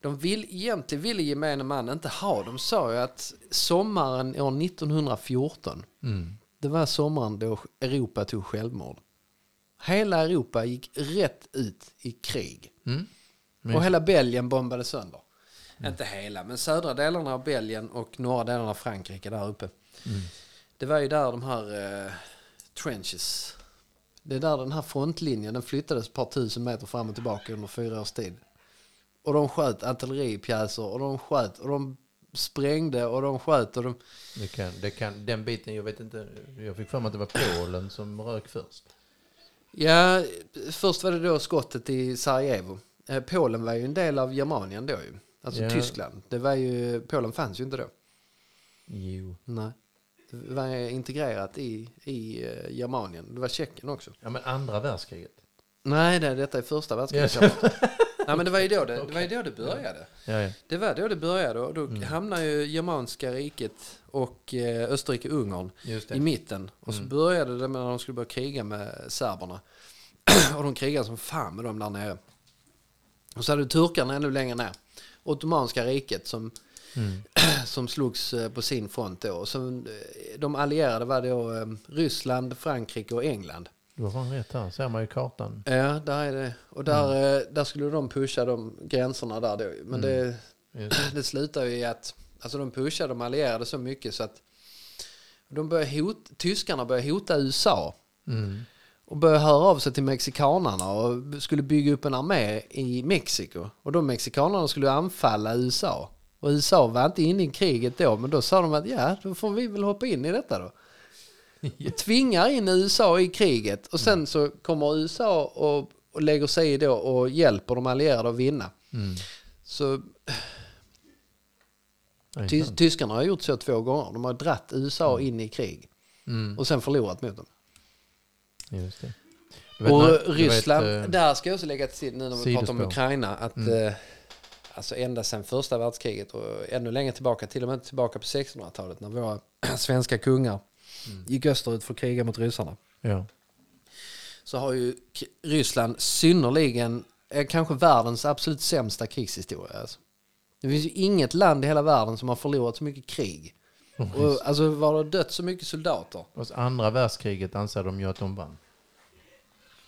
De vill, egentligen ville gemene man inte ha, de sa ju att sommaren år 1914, Mm. det var sommaren då Europa tog självmord. Hela Europa gick rätt ut i krig. Mm. Och hela Belgien bombades sönder. Inte hela, men södra delarna av Belgien och norra delarna av Frankrike där uppe. Det var ju där de här eh, trenches. Det är där den här frontlinjen, den flyttades ett par tusen meter fram och tillbaka under fyra års tid. Och de sköt artilleripjäser och de sköt och de sprängde och de sköt och de... Det kan, det kan, den biten, jag vet inte, jag fick för mig att det var Polen som rök först. Ja, först var det då skottet i Sarajevo. Eh, Polen var ju en del av Germanien då ju. Alltså Ja. Tyskland. Det var ju, Polen fanns ju inte då. Jo. Nej. Det var integrerat i, i eh, Germanien. Det var Tjeckien också. Ja men andra världskriget. Nej, det, detta är första världskriget. Ja. Nej, men det var ju då det, det, var ju då det började. Ja, ja. Det var då det började och då Mm. hamnade ju Germanska riket och eh, Österrike-Ungern i mitten. Och så Mm. började det med när de skulle börja kriga med serberna. och de krigade som fan med dem där nere. Och så hade du turkarna ännu längre ner. Ottomanska riket som, Mm. som slogs eh, på sin front då. Så, eh, de allierade var då eh, Ryssland, Frankrike och England. Du har fan rätt här, ser man ju kartan. Ja, där är det. Och där, eh, där skulle de pusha de gränserna där då. Men det, Just det. det slutar ju i att alltså de pushade de allierade så mycket så att de började hot, tyskarna började hota USA Mm. och började höra av sig till mexikanarna och skulle bygga upp en armé i Mexiko. Och de mexikanarna skulle anfalla USA. Och USA var inte inne i kriget då, men då sa de att ja, då får vi väl hoppa in i detta då. Och tvingar in USA i kriget och sen så kommer USA och, och lägger sig i då och hjälper de allierade att vinna. Mm. Så Ty tyskarna har gjort så två gånger. De har dratt USA in i krig Mm. och sen förlorat mot dem. Just det. Och du vet, Ryssland, eh, där ska jag också lägga till nu när vi pratar om. Ukraina att Mm. Alltså ända sedan första världskriget och ännu längre tillbaka, till och med tillbaka på 1600-talet när våra svenska kungar Mm. gick österut för att kriga mot ryssarna. Ja. Så har ju Ryssland synnerligen, eh, kanske världens absolut sämsta krigshistoria. Alltså. Det finns ju inget land i hela världen som har förlorat så mycket krig. Och, alltså var det dött så mycket soldater. Och andra världskriget anser de ju att de vann.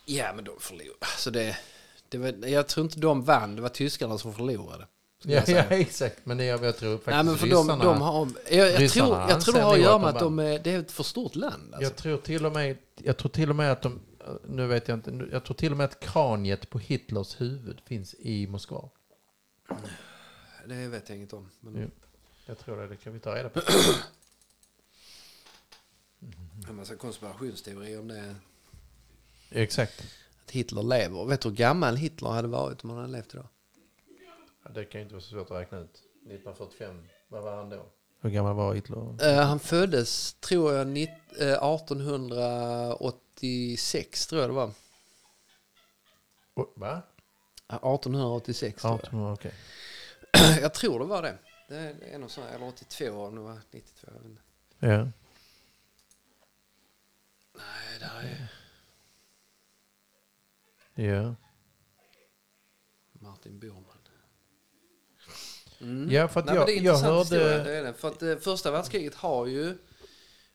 Ja, men de förlorade. Alltså det, det var, jag tror inte de vann, det var tyskarna som förlorade. Ja, ja exakt. Men det jag, jag tror faktiskt Nej, men för de, ryssarna... de har, jag, jag, tror, jag tror det har att göra att med de att de är, det är ett för stort land. Alltså. Jag tror till och med, jag tror till och med att de, nu vet jag inte, jag tror till och med att kraniet på Hitlers huvud finns i Moskva. Det vet jag inget om. Men, Jo. Jag tror det, det kan vi ta reda på. En massa konspirationsteorier om det. Exakt. Hitler lever. Vet du hur gammal Hitler hade varit om han hade levt idag? Ja, det kan ju inte vara så svårt att räkna ut. 1945, vad var han då? Hur gammal var Hitler? Eh, han föddes, tror jag, nitt- eh, 1886 tror jag det var. Va? Ja, 1886 tror 18, okej. jag. jag tror det var det. Det är, det är nog så, eller 82 om det var 92. Jag vet inte. Ja. Nej, där är... Ja. Martin Bormann. Mm. Ja, för att Nej, jag, det är jag hörde... historia, det är det. För att eh, första världskriget har ju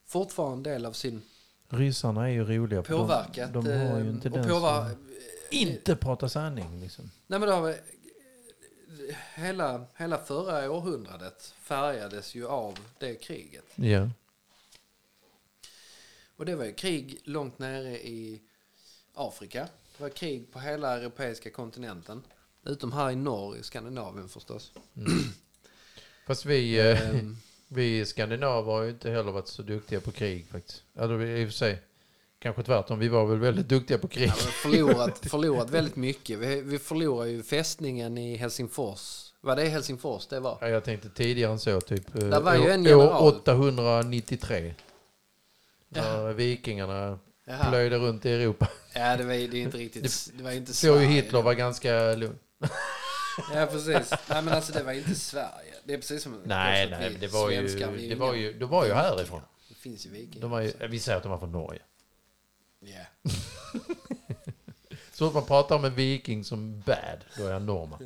fortfarande en del av sin Ryssarna är ju roliga. påverkat. De, de har ju eh, inte och den påver- inte pratar sanning. Liksom. Nej men då har vi, hela, hela förra århundradet färgades ju av det kriget. Ja. Och det var ju krig långt nere i Afrika. Det var krig på hela europeiska kontinenten. Utom här i norr i Skandinavien förstås. Fast vi, Ehm, vi skandinaver har ju inte heller varit så duktiga på krig faktiskt. Alltså, i och för sig, kanske tvärtom. Vi var väl väldigt duktiga på krig. Ja, förlorat, förlorat väldigt mycket. Vi, vi förlorade ju fästningen i Helsingfors. Var det Helsingfors det var? Ja, jag tänkte tidigare än så, typ eh, Där var ju en år- general. år 893. När vikingarna Jaha. plöjde runt i Europa. Ja, det var, ju- det är inte riktigt... Det var inte Så ju Sverige. Hitler var ganska lugn. Ja, precis. Nej, men alltså det var inte Sverige. Det är precis som... Nej, nej, vi det var ju, det var ju, det var ju härifrån. Det finns ju vikingar. De ju, vi säger att de var från Norge. Ja. Så att man pratar om en viking som bad, då är han norrman.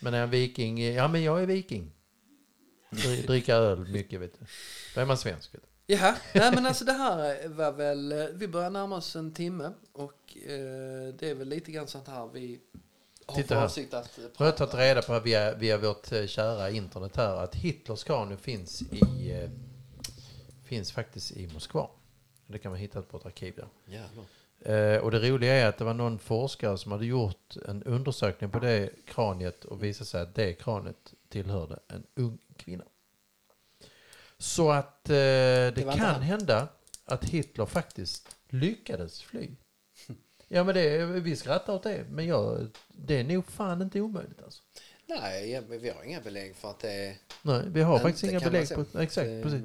Men är en viking, ja men jag är viking. Dri- Dricka öl mycket vet du. Då är man svensk. Vet du. Jaha, nej men alltså det här var väl, eh, vi börjar närma oss en timme och eh, det är väl lite grann sånt här vi har Titta för här. avsikt att eh, Jag har tagit reda på via, via vårt eh, kära internet här att Hitlers kranium finns i eh, finns faktiskt i Moskva. Det kan man hitta på ett arkiv där. Jävlar. Eh, och det roliga är att det var någon forskare som hade gjort en undersökning på det kraniet och visade sig att det kraniet tillhörde en ung kvinna. Så att eh, det, inte kan han. hända att Hitler faktiskt lyckades fly. Ja men det, vi skrattar åt det, men jag, det är nog fan inte omöjligt alltså. Nej, vi har inga belägg för att det. Nej, vi har faktiskt inga belägg på. Exakt, Eh, precis.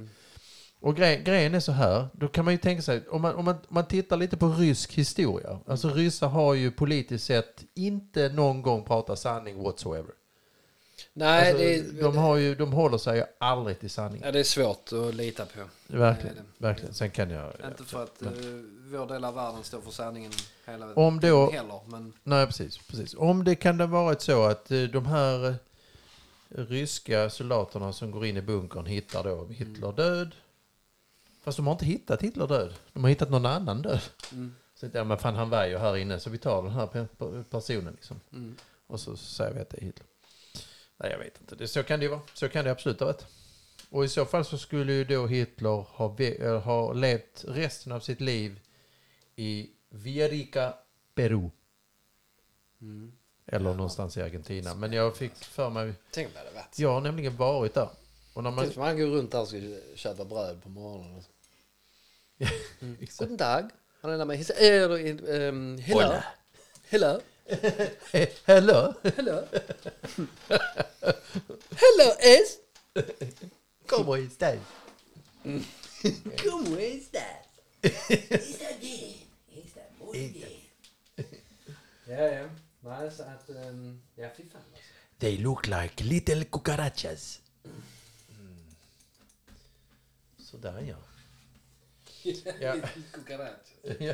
Och grej, grejen är så här, då kan man ju tänka sig, om man, om man, man tittar lite på rysk historia. Alltså ryssar har ju politiskt sett inte någon gång pratat sanning whatsoever. Nej, Alltså, det, de, har ju, de håller sig ju aldrig till sanning. ja, det är svårt att lita på. Verkligen, det verkligen. Sen kan jag... Inte för att eh, vår del av världen står för sanningen hela Om då- tiden heller, men Nej, precis, precis. Om det kan det ha varit så att eh, de här eh, ryska soldaterna som går in i bunkern hittar då Hitler död. Fast de har inte hittat Hitler död. De har hittat någon annan död. mm, Så ja, men fan han var ju här inne så vi tar den här pe- pe- personen liksom. mm. Och så säger vi att det är Hitler. Nej, jag vet inte. Det, så kan det ju vara. Så kan det absolut ha varit. Och i så fall så skulle ju då Hitler ha, eh, ha levt resten av sitt liv i Villarica, Peru. Mm. Eller någonstans i Argentina. Men jag fick för mig... Tänk om det hade varit. Jag har nämligen varit där. Och när man... Tänk om han går runt där och ska köpa bröd på morgonen. Mm. Guten Tag. Han är där med his, äh, hello. Hola. Hello. Hello! Hello. hello es. Como estás? ¿Cómo estás? Ja, ja. Nej, så att... Um, ja, fy fan alltså. They look like little cucarachas. Sådär ja. Ja. Cucaracha. ja.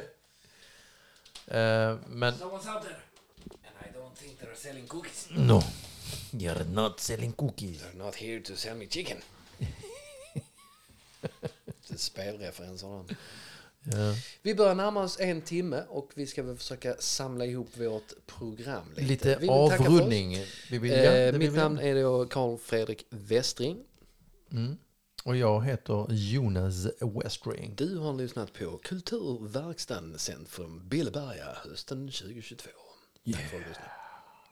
Eh, men Someone's out there. Don't think they're selling cookies. no, you're not selling cookies. They're not here to sell me chicken. Det är spelreferenser. Ja. Vi börjar närma oss en timme och vi ska väl försöka samla ihop vårt program lite. Lite Vi avrundning. Vi vill, ja, Eh, mitt vi namn är då Karl Fredrik Westring. Mm. Och jag heter Jonas Westring. Du har lyssnat på Kulturverkstan sänd från Billeberga hösten 2022. Tack för att du lyssnade.